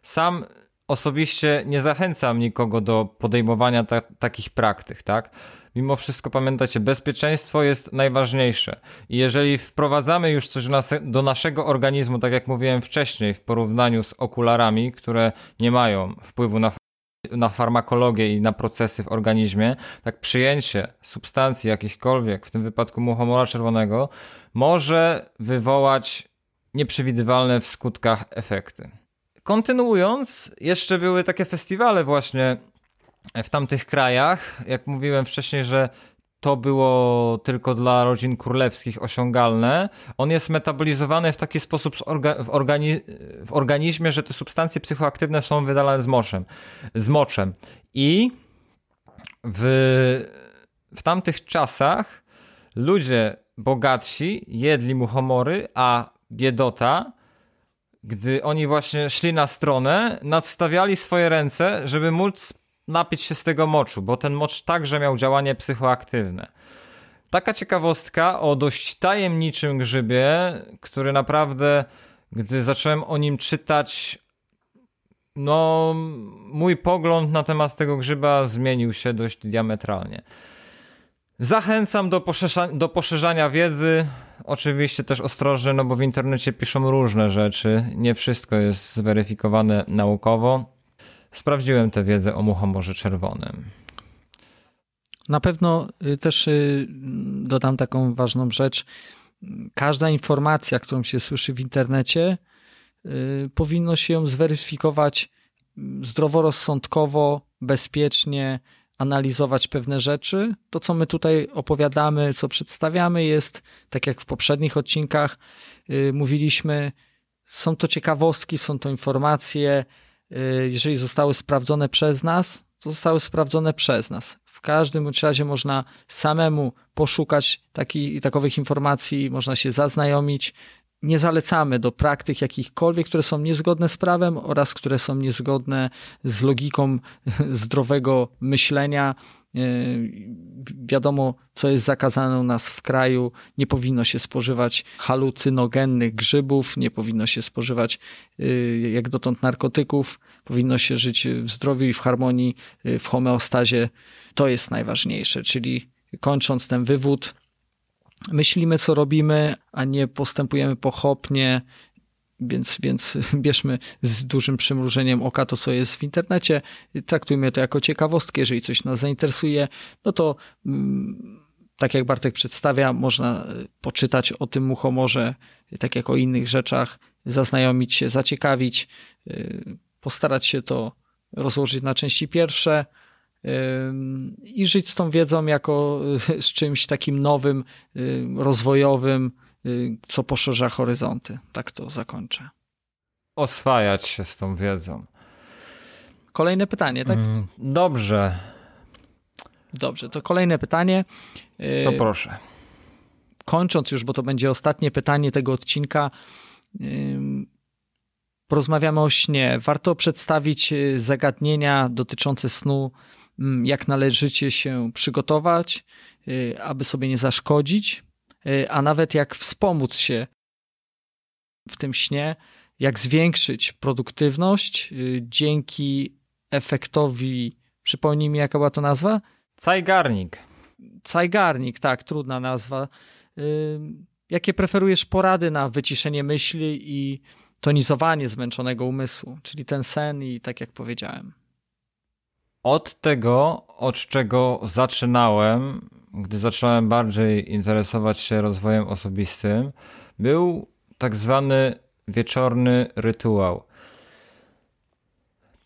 Sam osobiście nie zachęcam nikogo do podejmowania ta takich praktyk, tak? Mimo wszystko pamiętajcie, bezpieczeństwo jest najważniejsze. I jeżeli wprowadzamy już coś do naszego organizmu, tak jak mówiłem wcześniej, w porównaniu z okularami, które nie mają wpływu na na farmakologię i na procesy w organizmie, tak przyjęcie substancji jakichkolwiek, w tym wypadku muchomora czerwonego, może wywołać nieprzewidywalne w skutkach efekty. Kontynuując, jeszcze były takie festiwale właśnie w tamtych krajach. Jak mówiłem wcześniej, że to było tylko dla rodzin królewskich osiągalne. On jest metabolizowany w taki sposób w, organi w organizmie, że te substancje psychoaktywne są wydalane z moczem. Z moczem. I w, w tamtych czasach ludzie bogatsi jedli muchomory, a biedota, gdy oni właśnie szli na stronę, nadstawiali swoje ręce, żeby móc napić się z tego moczu, bo ten mocz także miał działanie psychoaktywne. Taka ciekawostka o dość tajemniczym grzybie, który naprawdę, gdy zacząłem o nim czytać, no, mój pogląd na temat tego grzyba zmienił się dość diametralnie. Zachęcam do, do poszerzania wiedzy. Oczywiście też ostrożnie, no bo w internecie piszą różne rzeczy. Nie wszystko jest zweryfikowane naukowo. Sprawdziłem tę wiedzę o muchomorze czerwonym.
Na pewno y, też y, dodam taką ważną rzecz. Każda informacja, którą się słyszy w internecie, y, powinno się ją zweryfikować zdroworozsądkowo, bezpiecznie, analizować pewne rzeczy. To, co my tutaj opowiadamy, co przedstawiamy, jest, tak jak w poprzednich odcinkach mówiliśmy, są to ciekawostki, są to informacje. Jeżeli zostały sprawdzone przez nas, to zostały sprawdzone przez nas każdym razie można samemu poszukać taki, takowych informacji, można się zaznajomić. Nie zalecamy do praktyk jakichkolwiek, które są niezgodne z prawem oraz które są niezgodne z logiką (laughs) zdrowego myślenia. E, wiadomo, co jest zakazane u nas w kraju. Nie powinno się spożywać halucynogennych grzybów, nie powinno się spożywać e, jak dotąd narkotyków. Powinno się żyć w zdrowiu i w harmonii, e, w homeostazie to jest najważniejsze, czyli kończąc ten wywód, myślimy, co robimy, a nie postępujemy pochopnie, więc, więc (laughs) bierzmy z dużym przymrużeniem oka to, co jest w internecie, traktujmy to jako ciekawostkę, jeżeli coś nas zainteresuje, no to mm, tak jak Bartek przedstawia, można poczytać o tym muchomorze, tak jak o innych rzeczach, zaznajomić się, zaciekawić, y, postarać się to rozłożyć na części pierwsze, i żyć z tą wiedzą jako z czymś takim nowym, rozwojowym, co poszerza horyzonty. Tak to zakończę.
Oswajać się z tą wiedzą.
Kolejne pytanie, tak? Mm,
dobrze.
Dobrze, to kolejne pytanie.
To proszę.
Kończąc już, bo to będzie ostatnie pytanie tego odcinka. Porozmawiamy o śnie. Warto przedstawić y, zagadnienia dotyczące snu jak należycie się przygotować, y, aby sobie nie zaszkodzić, y, a nawet jak wspomóc się w tym śnie, jak zwiększyć produktywność y, dzięki efektowi. Przypomnij mi, jaka była to nazwa?
Cajgarnik.
Cajgarnik, tak, trudna nazwa. Jakie preferujesz porady na wyciszenie myśli i tonizowanie zmęczonego umysłu, czyli ten sen i tak jak powiedziałem?
Od tego, od czego zaczynałem, gdy zacząłem bardziej interesować się rozwojem osobistym, był tak zwany wieczorny rytuał.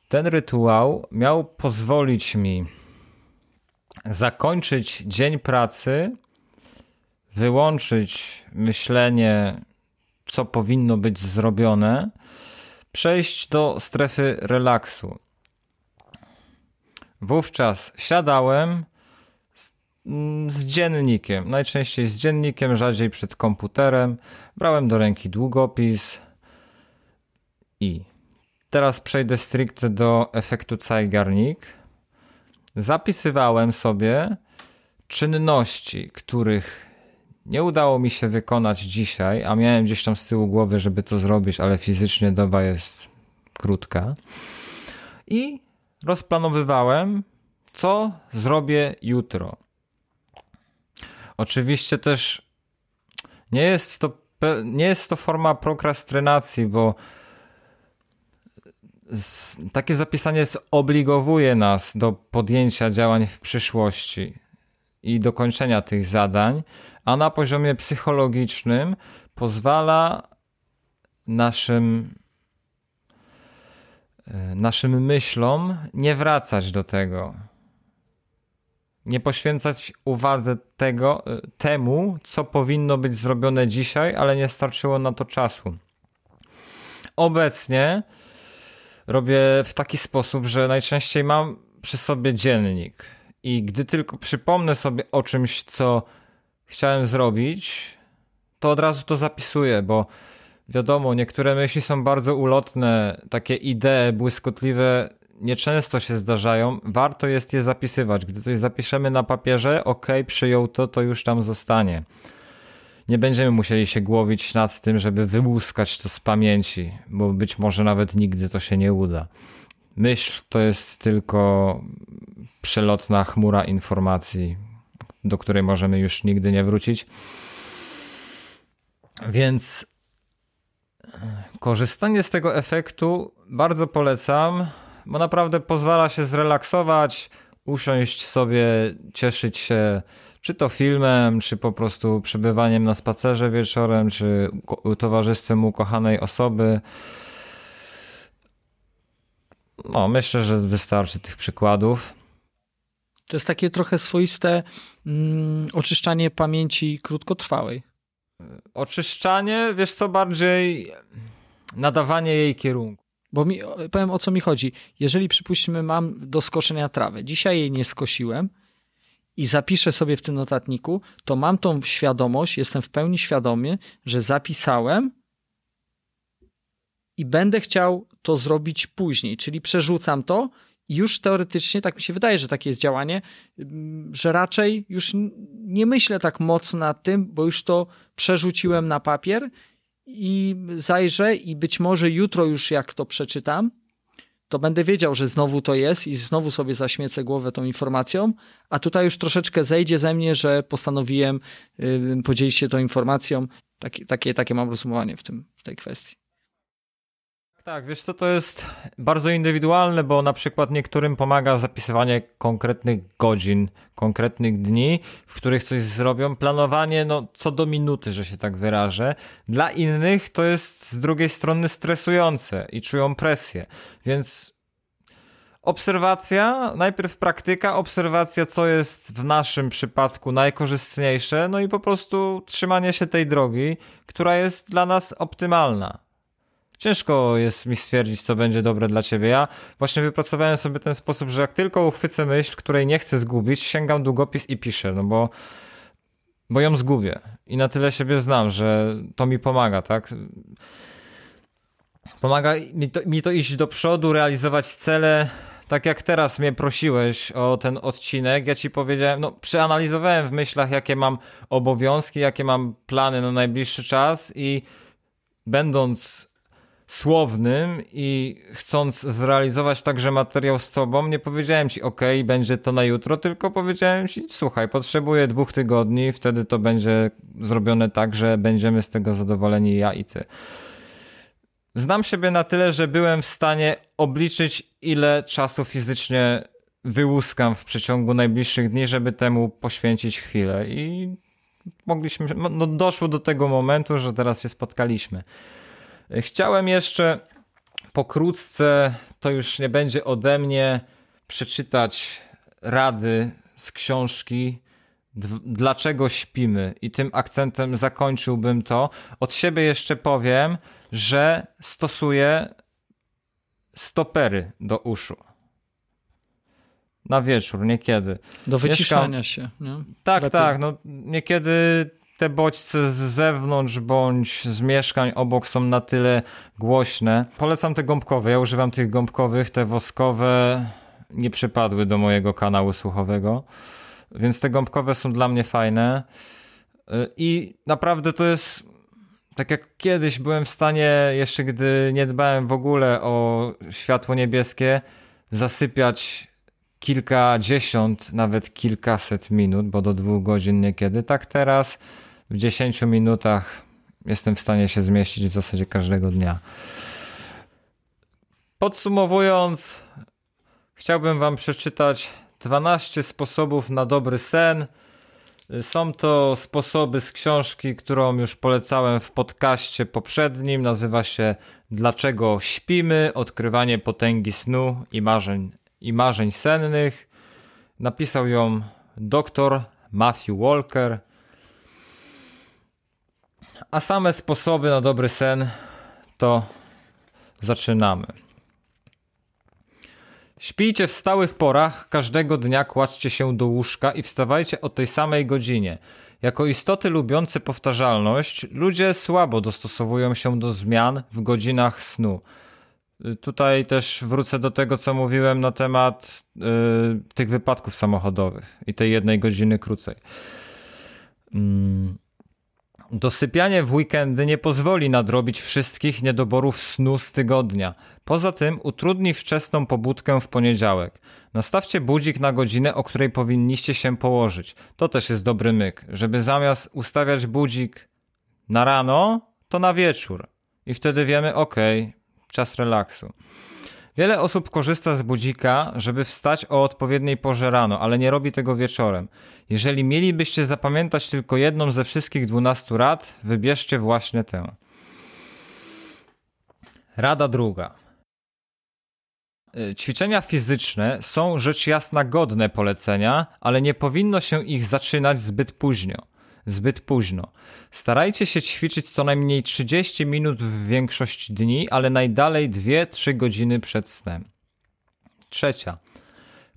Ten rytuał miał pozwolić mi zakończyć dzień pracy, wyłączyć myślenie, co powinno być zrobione, przejść do strefy relaksu. Wówczas siadałem z, mm, z, dziennikiem, najczęściej z dziennikiem, rzadziej przed komputerem. Brałem do ręki długopis i teraz przejdę stricte do efektu Zeigarnik. Zapisywałem sobie czynności, których nie udało mi się wykonać dzisiaj, a miałem gdzieś tam z tyłu głowy, żeby to zrobić, ale fizycznie doba jest krótka. I rozplanowywałem, co zrobię jutro. Oczywiście też nie jest to, nie jest to forma prokrastynacji, bo takie zapisanie zobligowuje nas do podjęcia działań w przyszłości i dokończenia tych zadań, a na poziomie psychologicznym pozwala naszym naszym myślom nie wracać do tego. Nie poświęcać uwadze tego, e, temu, co powinno być zrobione dzisiaj, ale nie starczyło na to czasu. Obecnie robię w taki sposób, że najczęściej mam przy sobie dziennik i gdy tylko przypomnę sobie o czymś, co chciałem zrobić, to od razu to zapisuję, bo Wiadomo, niektóre myśli są bardzo ulotne, takie idee błyskotliwe nieczęsto się zdarzają. Warto jest je zapisywać. Gdy coś zapiszemy na papierze, ok, przyjął to, to już tam zostanie. Nie będziemy musieli się głowić nad tym, żeby wyłuskać to z pamięci, bo być może nawet nigdy to się nie uda. Myśl to jest tylko przelotna chmura informacji, do której możemy już nigdy nie wrócić. Więc korzystanie z tego efektu bardzo polecam, bo naprawdę pozwala się zrelaksować, usiąść sobie, cieszyć się czy to filmem, czy po prostu przebywaniem na spacerze wieczorem, czy towarzystwem ukochanej osoby. No, myślę, że wystarczy tych przykładów.
To jest takie trochę swoiste mm, oczyszczanie pamięci krótkotrwałej.
Oczyszczanie, wiesz co, bardziej nadawanie jej kierunku.
Bo mi, powiem o co mi chodzi. Jeżeli przypuśćmy, mam do skoszenia trawę, dzisiaj jej nie skosiłem i zapiszę sobie w tym notatniku, to mam tą świadomość, jestem w pełni świadomy, że zapisałem i będę chciał to zrobić później, czyli przerzucam to już teoretycznie, tak mi się wydaje, że takie jest działanie, mm, że raczej już nie myślę tak mocno nad tym, bo już to przerzuciłem na papier i zajrzę i być może jutro już jak to przeczytam, to będę wiedział, że znowu to jest i znowu sobie zaśmiecę głowę tą informacją, a tutaj już troszeczkę zejdzie ze mnie, że postanowiłem yy, podzielić się tą informacją. Takie, takie, takie mam rozumowanie w, tym, w tej kwestii.
Tak, wiesz co, to jest bardzo indywidualne, bo na przykład niektórym pomaga zapisywanie konkretnych godzin, konkretnych dni, w których coś zrobią, planowanie no, co do minuty, że się tak wyrażę. Dla innych to jest z drugiej strony stresujące i czują presję, więc obserwacja, najpierw praktyka, obserwacja, co jest w naszym przypadku najkorzystniejsze, no i po prostu trzymanie się tej drogi, która jest dla nas optymalna. Ciężko jest mi stwierdzić, co będzie dobre dla ciebie. Ja właśnie wypracowałem sobie ten sposób, że jak tylko uchwycę myśl, której nie chcę zgubić, sięgam długopis i piszę, no bo, bo ją zgubię. I na tyle siebie znam, że to mi pomaga, tak? Pomaga mi to, mi to iść do przodu, realizować cele. Tak jak teraz mnie prosiłeś o ten odcinek, ja ci powiedziałem, no przeanalizowałem w myślach, jakie mam obowiązki, jakie mam plany na najbliższy czas i będąc słownym i chcąc zrealizować także materiał z tobą, nie powiedziałem ci, ok, będzie to na jutro, tylko powiedziałem ci, słuchaj, potrzebuję dwóch tygodni, wtedy to będzie zrobione tak, że będziemy z tego zadowoleni ja i ty. Znam siebie na tyle, że byłem w stanie obliczyć, ile czasu fizycznie wyłuskam w przeciągu najbliższych dni, żeby temu poświęcić chwilę i mogliśmy, no doszło do tego momentu, że teraz się spotkaliśmy. Chciałem jeszcze pokrótce, to już nie będzie ode mnie, przeczytać rady z książki Dlaczego śpimy? I tym akcentem zakończyłbym to. Od siebie jeszcze powiem, że stosuję stopery do uszu. Na wieczór, niekiedy.
Do wyciszania się. Nie?
Tak, Lepiej. tak. No, niekiedy te bodźce z zewnątrz bądź z mieszkań obok są na tyle głośne. Polecam te gąbkowe. Ja używam tych gąbkowych, te woskowe nie przypadły do mojego kanału słuchowego, więc te gąbkowe są dla mnie fajne. I naprawdę to jest tak jak kiedyś byłem w stanie, jeszcze gdy nie dbałem w ogóle o światło niebieskie, zasypiać kilkadziesiąt, nawet kilkaset minut, bo do dwóch godzin niekiedy. Tak teraz w 10 minutach jestem w stanie się zmieścić w zasadzie każdego dnia. Podsumowując, chciałbym Wam przeczytać 12 sposobów na dobry sen. Są to sposoby z książki, którą już polecałem w podcaście poprzednim. Nazywa się Dlaczego śpimy? Odkrywanie potęgi snu i marzeń, i marzeń sennych. Napisał ją dr Matthew Walker. A same sposoby na dobry sen to zaczynamy. Śpijcie w stałych porach, każdego dnia kładźcie się do łóżka i wstawajcie o tej samej godzinie. Jako istoty lubiące powtarzalność, ludzie słabo dostosowują się do zmian w godzinach snu. Tutaj też wrócę do tego, co mówiłem na temat yy, tych wypadków samochodowych i tej jednej godziny krócej. Yy. Dosypianie w weekendy nie pozwoli nadrobić wszystkich niedoborów snu z tygodnia. Poza tym utrudni wczesną pobudkę w poniedziałek. Nastawcie budzik na godzinę, o której powinniście się położyć. To też jest dobry myk, żeby zamiast ustawiać budzik na rano, to na wieczór. I wtedy wiemy, ok, czas relaksu. Wiele osób korzysta z budzika, żeby wstać o odpowiedniej porze rano, ale nie robi tego wieczorem. Jeżeli mielibyście zapamiętać tylko jedną ze wszystkich 12 rad, wybierzcie właśnie tę. Rada druga. Y, ćwiczenia fizyczne są rzecz jasna godne polecenia, ale nie powinno się ich zaczynać zbyt późno zbyt późno. Starajcie się ćwiczyć co najmniej 30 minut w większość dni, ale najdalej 2-3 godziny przed snem. Trzecia.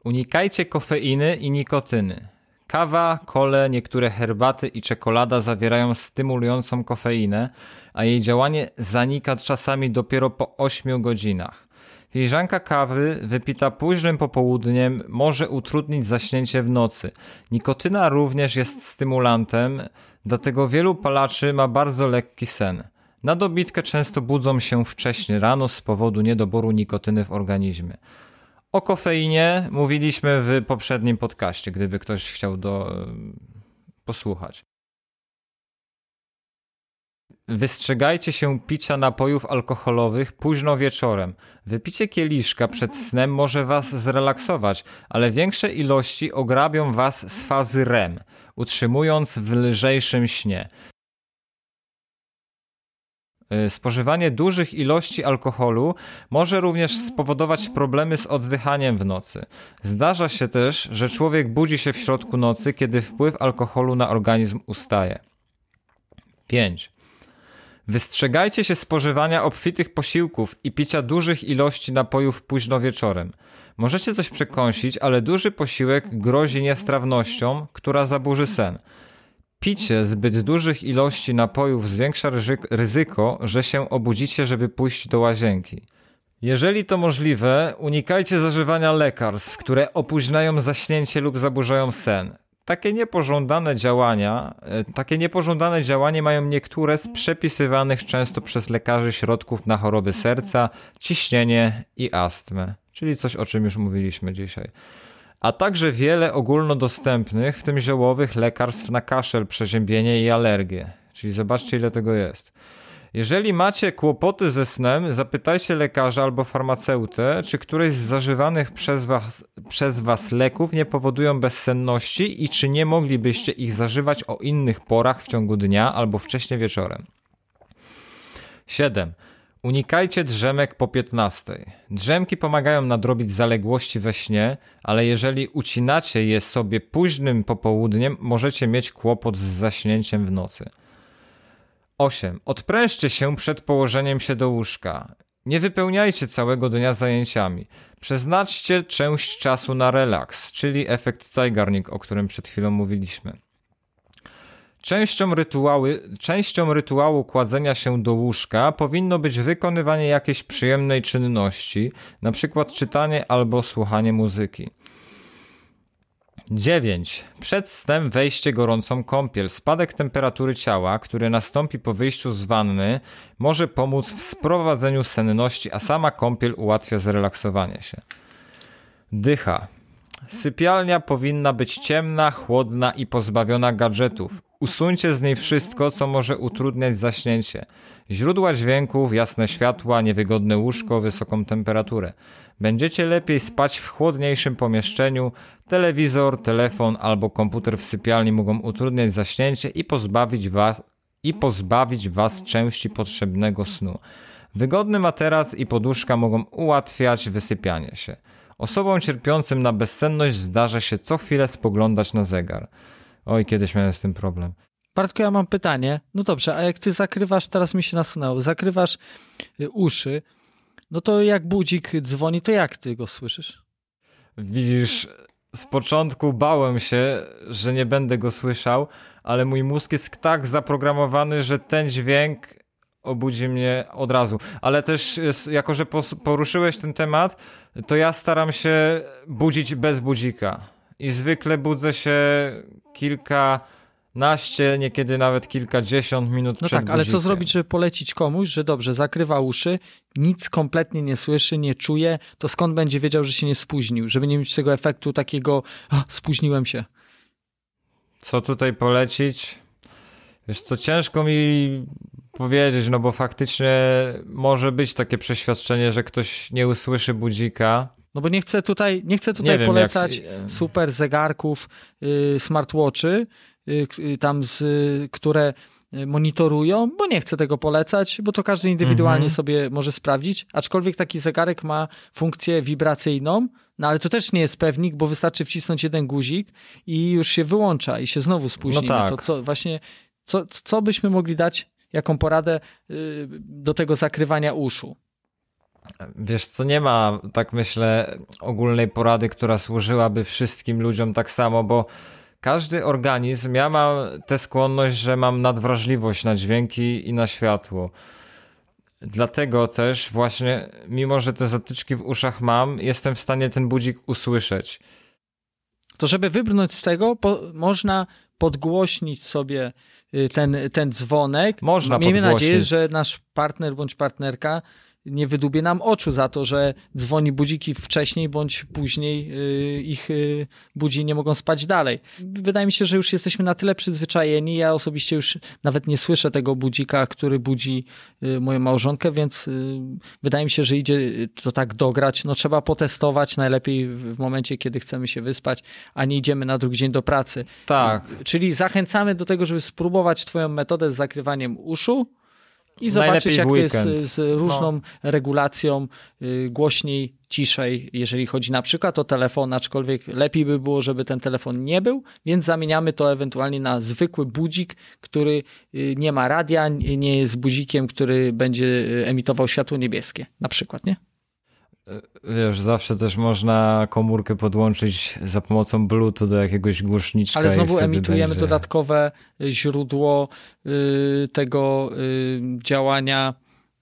Unikajcie kofeiny i nikotyny. Kawa, kole, niektóre herbaty i czekolada zawierają stymulującą kofeinę, a jej działanie zanika czasami dopiero po 8 godzinach. Filiżanka kawy wypita późnym popołudniem może utrudnić zaśnięcie w nocy. Nikotyna również jest stymulantem, dlatego wielu palaczy ma bardzo lekki sen. Na dobitkę często budzą się wcześnie rano z powodu niedoboru nikotyny w organizmie. O kofeinie mówiliśmy w poprzednim podcaście, gdyby ktoś chciał do, posłuchać. Wystrzegajcie się picia napojów alkoholowych późno wieczorem. Wypicie kieliszka przed snem może was zrelaksować, ale większe ilości ograbią was z fazy REM, utrzymując w lżejszym śnie. Y, spożywanie dużych ilości alkoholu może również spowodować problemy z oddychaniem w nocy. Zdarza się też, że człowiek budzi się w środku nocy, kiedy wpływ alkoholu na organizm ustaje. 5. Wystrzegajcie się spożywania obfitych posiłków i picia dużych ilości napojów późno wieczorem. Możecie coś przekąsić, ale duży posiłek grozi niestrawnością, która zaburzy sen. Picie zbyt dużych ilości napojów zwiększa ryzyko, że się obudzicie, żeby pójść do łazienki. Jeżeli to możliwe, unikajcie zażywania lekarstw, które opóźniają zaśnięcie lub zaburzają sen takie niepożądane działania, e, takie niepożądane działanie mają niektóre z przepisywanych często przez lekarzy środków na choroby serca, ciśnienie i astmę, czyli coś o czym już mówiliśmy dzisiaj. A także wiele ogólnodostępnych, w tym ziołowych lekarstw na kaszel, przeziębienie i alergię. Czyli zobaczcie ile tego jest. Jeżeli macie kłopoty ze snem, zapytajcie lekarza albo farmaceutę, czy któreś z zażywanych przez was, przez was leków nie powodują bezsenności i czy nie moglibyście ich zażywać o innych porach w ciągu dnia albo wcześniej wieczorem. 7. Unikajcie drzemek po 15. Drzemki pomagają nadrobić zaległości we śnie, ale jeżeli ucinacie je sobie późnym popołudniem, możecie mieć kłopot z zaśnięciem w nocy. 8. Odprężcie się przed położeniem się do łóżka. Nie wypełniajcie całego dnia zajęciami. Przeznaczcie część czasu na relaks, czyli efekt Zeigarnik, o którym przed chwilą mówiliśmy. Częścią, rytuały, częścią rytuału kładzenia się do łóżka powinno być wykonywanie jakiejś przyjemnej czynności, np. czytanie albo słuchanie muzyki. 9. Przed snem wejście gorącą kąpiel. Spadek temperatury ciała, który nastąpi po wyjściu z wanny, może pomóc w sprowadzeniu senności, a sama kąpiel ułatwia zrelaksowanie się. Dycha. Sypialnia powinna być ciemna, chłodna i pozbawiona gadżetów. Usuńcie z niej wszystko, co może utrudniać zaśnięcie. Źródła dźwięków, jasne światła, niewygodne łóżko, wysoką temperaturę. Będziecie lepiej spać w chłodniejszym pomieszczeniu. Telewizor, telefon albo komputer w sypialni mogą utrudniać zaśnięcie i pozbawić was, i pozbawić was części potrzebnego snu. Wygodny materac i poduszka mogą ułatwiać wysypianie się. Osobom cierpiącym na bezsenność zdarza się co chwilę spoglądać na zegar. Oj, kiedyś miałem z tym problem.
Bartku, ja mam pytanie. No dobrze, a jak ty zakrywasz, teraz mi się nasunęło, zakrywasz y, uszy, no to jak budzik dzwoni, to jak ty go słyszysz?
Widzisz, z początku bałem się, że nie będę go słyszał, ale mój mózg jest tak zaprogramowany, że ten dźwięk obudzi mnie od razu. Ale też, jako że poruszyłeś ten temat, to ja staram się budzić bez budzika. I zwykle budzę się kilka naście, niekiedy nawet kilkadziesiąt minut
no
przed
tak, ale
budzikiem.
co zrobić, żeby polecić komuś, że dobrze, zakrywa uszy, nic kompletnie nie słyszy, nie czuje, to skąd będzie wiedział, że się nie spóźnił, żeby nie mieć tego efektu takiego, spóźniłem się.
Co tutaj polecić? Wiesz co, ciężko mi powiedzieć, no bo faktycznie może być takie przeświadczenie, że ktoś nie usłyszy budzika.
No bo nie chcę tutaj, nie chcę tutaj nie polecać jak... super zegarków, yy, smartwatchy, yy, tam z, yy, które monitorują, bo nie chcę tego polecać, bo to każdy indywidualnie mhm. sobie może sprawdzić, aczkolwiek taki zegarek ma funkcję wibracyjną, no ale to też nie jest pewnik, bo wystarczy wcisnąć jeden guzik i już się wyłącza i się znowu spóźni.
No tak.
To co właśnie, co, co byśmy mogli dać, jaką poradę y, do tego zakrywania uszu?
Wiesz co, nie ma, tak myślę, ogólnej porady, która służyłaby wszystkim ludziom tak samo, bo każdy organizm, ja mam tę skłonność, że mam nadwrażliwość na dźwięki i na światło. Dlatego też właśnie, mimo że te zatyczki w uszach mam, jestem w stanie ten budzik usłyszeć.
To żeby wybrnąć z tego, po, można podgłośnić sobie y, ten, ten dzwonek.
Można
Miejmy
podgłośnić.
nadzieję, że nasz partner bądź partnerka nie wydubie nam oczu za to, że dzwoni budziki wcześniej bądź później y, ich y, budzi nie mogą spać dalej. Wydaje mi się, że już jesteśmy na tyle przyzwyczajeni. Ja osobiście już nawet nie słyszę tego budzika, który budzi y, moją małżonkę, więc wydaje mi się, że idzie to tak dograć. No trzeba potestować najlepiej w momencie, kiedy chcemy się wyspać, a nie idziemy na drugi dzień do pracy.
Tak.
Czyli zachęcamy do tego, żeby spróbować twoją metodę z zakrywaniem uszu i zobaczyć, jak to jest z różną no. regulacją, y, głośniej, ciszej, jeżeli chodzi na przykład o telefon, aczkolwiek lepiej by było, żeby ten telefon nie był, więc zamieniamy to ewentualnie na zwykły budzik, który y, nie ma radia, nie jest budzikiem, który będzie y, emitował światło niebieskie, na przykład, nie?
Wiesz, zawsze też można komórkę podłączyć za pomocą Bluetooth do jakiegoś głośniczka.
Ale znowu emitujemy będzie... dodatkowe źródło y, tego y, działania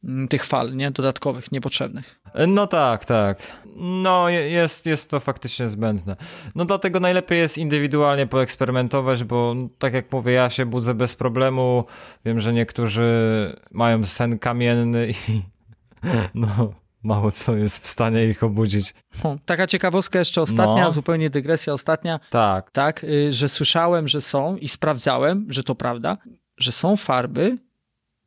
y, tych fal, nie? Dodatkowych, niepotrzebnych.
No tak, tak. No jest, jest to faktycznie zbędne. No dlatego najlepiej jest indywidualnie poeksperymentować, bo tak jak mówię, ja się budzę bez problemu. Wiem, że niektórzy mają sen kamienny i (laughs) no mało co jest w stanie ich obudzić.
taka ciekawostka jeszcze ostatnia, no. zupełnie dygresja ostatnia.
Tak.
Tak, y, że słyszałem, że są i sprawdzałem, że to prawda, że są farby,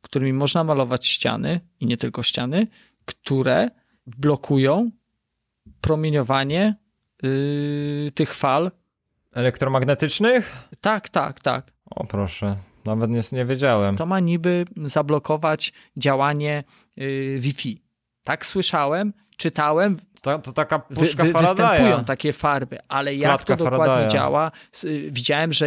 którymi można malować ściany i nie tylko ściany, które blokują promieniowanie yy, tych fal.
Elektromagnetycznych?
Tak, tak, tak.
O proszę, nawet nie, nie wiedziałem.
To ma niby zablokować działanie yy, Wi-Fi. Tak słyszałem, czytałem.
To, to taka puszka wy, wy,
Występują takie farby, ale jak Klatka to dokładnie Faradaya. działa? Widziałem, że,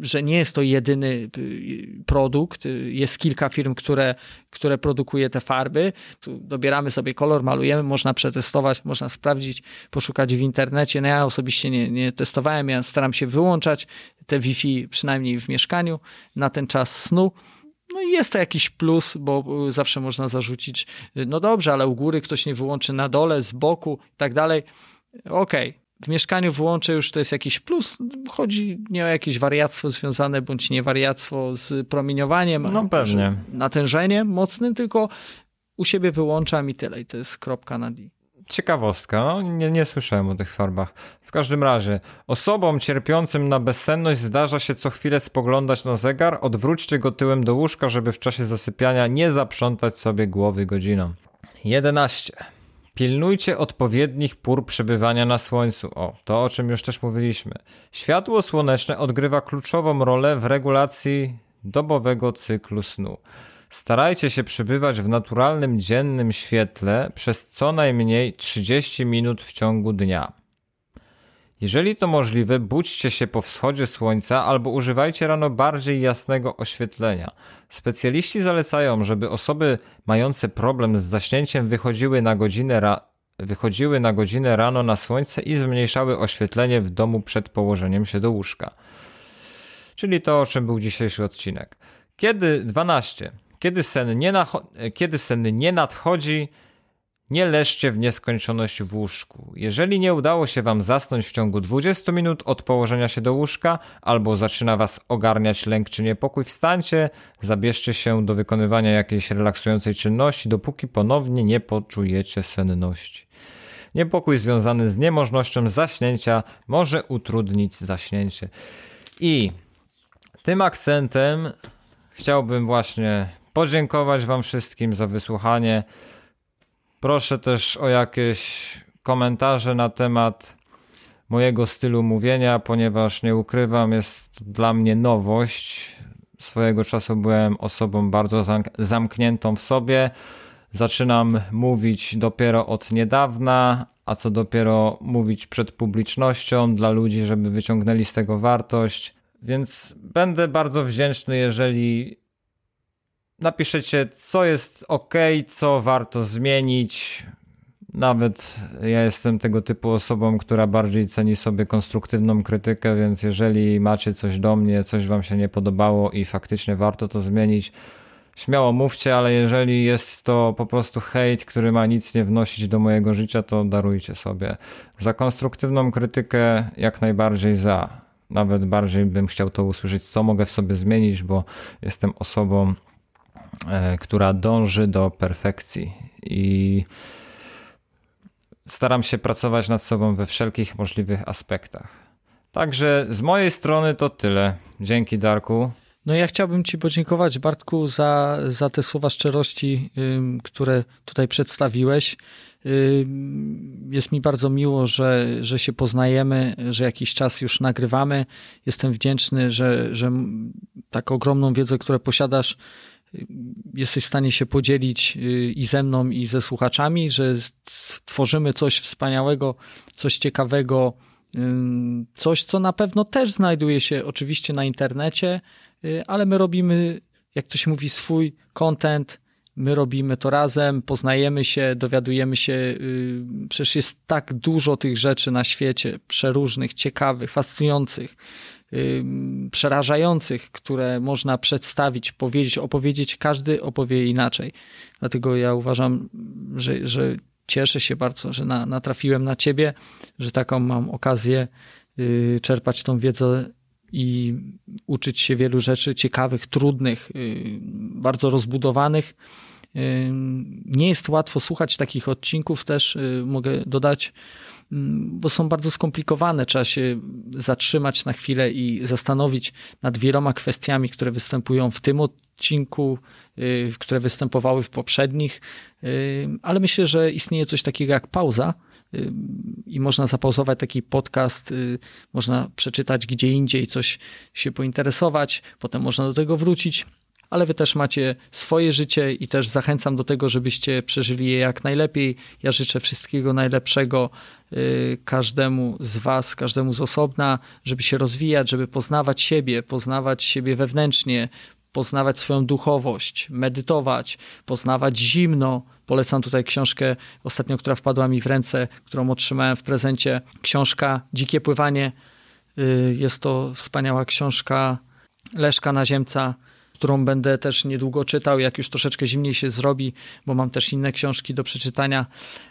że nie jest to jedyny y, produkt. Jest kilka firm, które, które produkuje te farby. Dobieramy sobie kolor, malujemy, można przetestować, można sprawdzić, poszukać w internecie. No ja osobiście nie, nie testowałem, ja staram się wyłączać te Wi-Fi przynajmniej w mieszkaniu na ten czas snu. No i jest to jakiś plus, bo y, zawsze można zarzucić, y, no dobrze, ale u góry ktoś nie wyłączy na dole, z boku i tak dalej. Okej, okay. w mieszkaniu wyłączę już to jest jakiś plus. Chodzi nie o jakieś wariactwo związane bądź nie wariactwo z promieniowaniem,
no pewnie.
natężeniem mocnym, tylko u siebie wyłączam i tyle. I to jest kropka na D.
Ciekawostka, no, nie, nie słyszałem o tych farbach. W każdym razie, osobom cierpiącym na bezsenność zdarza się co chwilę spoglądać na zegar, odwróćcie go tyłem do łóżka, żeby w czasie zasypiania nie zaprzątać sobie głowy godziną. 11. Pilnujcie odpowiednich pór przebywania na słońcu. O, to o czym już też mówiliśmy. Światło słoneczne odgrywa kluczową rolę w regulacji dobowego cyklu snu. Starajcie się przybywać w naturalnym dziennym świetle przez co najmniej 30 minut w ciągu dnia. Jeżeli to możliwe, budźcie się po wschodzie słońca albo używajcie rano bardziej jasnego oświetlenia. Specjaliści zalecają, żeby osoby mające problem z zaśnięciem wychodziły na godzinę, ra wychodziły na godzinę rano na słońce i zmniejszały oświetlenie w domu przed położeniem się do łóżka. Czyli to, o czym był dzisiejszy odcinek. Kiedy 12. Kiedy sen nie, kiedy sen nie nadchodzi, Nie leżcie w nieskończoność w łóżku. Jeżeli nie udało się Wam zasnąć w ciągu 20 minut od położenia się do łóżka, albo zaczyna Was ogarniać lęk czy niepokój, wstańcie, zabierzcie się do wykonywania jakiejś relaksującej czynności, dopóki ponownie nie poczujecie senności. Niepokój związany z niemożnością zaśnięcia może utrudnić zaśnięcie. I tym akcentem chciałbym właśnie podziękować Wam wszystkim za wysłuchanie. Proszę też o jakieś komentarze na temat mojego stylu mówienia, ponieważ nie ukrywam, jest dla mnie nowość. Swojego czasu byłem osobą bardzo zamkniętą w sobie. Zaczynam mówić dopiero od niedawna, a co dopiero mówić przed publicznością dla ludzi, żeby wyciągnęli z tego wartość. Więc będę bardzo wdzięczny, jeżeli napiszecie, co jest ok, co warto zmienić. Nawet ja jestem tego typu osobą, która bardziej ceni sobie konstruktywną krytykę, więc jeżeli macie coś do mnie, coś wam się nie podobało i faktycznie warto to zmienić, śmiało mówcie, ale jeżeli jest to po prostu hejt, który ma nic nie wnosić do mojego życia, to darujcie sobie. Za konstruktywną krytykę jak najbardziej za. Nawet bardziej bym chciał to usłyszeć, co mogę w sobie zmienić, bo jestem osobą, która dąży do perfekcji i staram się pracować nad sobą we wszelkich możliwych aspektach. Także z mojej strony to tyle. Dzięki Darku.
No ja chciałbym Ci podziękować, Bartku, za, za te słowa szczerości, które tutaj przedstawiłeś. Jest mi bardzo miło, że, że się poznajemy, że jakiś czas już nagrywamy. Jestem wdzięczny, że, że tak ogromną wiedzę, którą posiadasz, jesteś w stanie się podzielić y, i ze mną, i ze słuchaczami, że tworzymy coś wspaniałego, coś ciekawego, coś, co na pewno też znajduje się oczywiście na internecie, y, ale my robimy, jak to się mówi, swój content. My robimy to razem, poznajemy się, dowiadujemy się. Y, przecież jest tak dużo tych rzeczy na świecie, przeróżnych, ciekawych, fascynujących przerażających, które można przedstawić, powiedzieć, opowiedzieć, każdy opowie inaczej. Dlatego ja uważam, że, że cieszę się bardzo, że na, natrafiłem na ciebie, że taką mam okazję y, czerpać tą wiedzę i uczyć się wielu rzeczy ciekawych, trudnych, y, bardzo rozbudowanych. Y, nie jest łatwo słuchać takich odcinków, też mogę dodać, bo są bardzo skomplikowane. Trzeba się zatrzymać na chwilę i zastanowić nad wieloma kwestiami, które występują w tym odcinku, y, które występowały w poprzednich, y, ale myślę, że istnieje coś takiego jak pauza y, i można zapauzować taki podcast, można przeczytać gdzie indziej, coś się pointeresować, potem można do tego wrócić ale wy też macie swoje życie i też zachęcam do tego, żebyście przeżyli je jak najlepiej. Ja życzę wszystkiego najlepszego każdemu z was, każdemu z osobna, żeby się rozwijać, żeby poznawać siebie, poznawać siebie wewnętrznie, poznawać swoją duchowość, medytować, poznawać zimno. Polecam tutaj książkę ostatnio, która wpadła mi w ręce, którą otrzymałem w prezencie. Książka Dzikie Pływanie. Y, jest to wspaniała książka Leszka Naziemca którą będę też niedługo czytał, jak już troszeczkę zimniej się zrobi, bo mam też inne książki do przeczytania,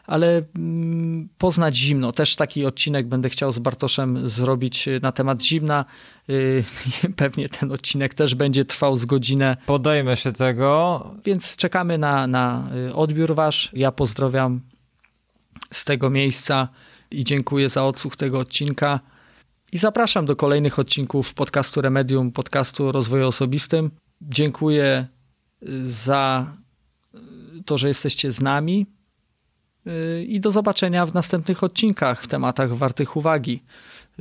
ale mm, poznać zimno. Też taki odcinek będę chciał z Bartoszem zrobić na temat zimna. Y, (laughs) pewnie ten odcinek też będzie trwał z godzinę.
Podejmę się tego.
Więc czekamy na, na y, odbiór wasz. Ja pozdrawiam z tego miejsca i dziękuję za odsłuch tego odcinka. I zapraszam do kolejnych odcinków podcastu Remedium, podcastu o rozwoju osobistym. Dziękuję y, za y, to, że jesteście z nami y, i do zobaczenia w następnych odcinkach w tematach wartych uwagi.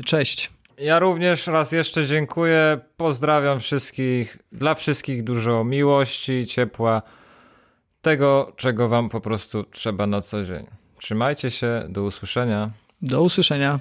Cześć.
Ja również raz jeszcze dziękuję. Pozdrawiam wszystkich. Dla wszystkich dużo miłości, ciepła, tego, czego Wam po prostu trzeba na co dzień. Trzymajcie się. Do usłyszenia.
Do usłyszenia.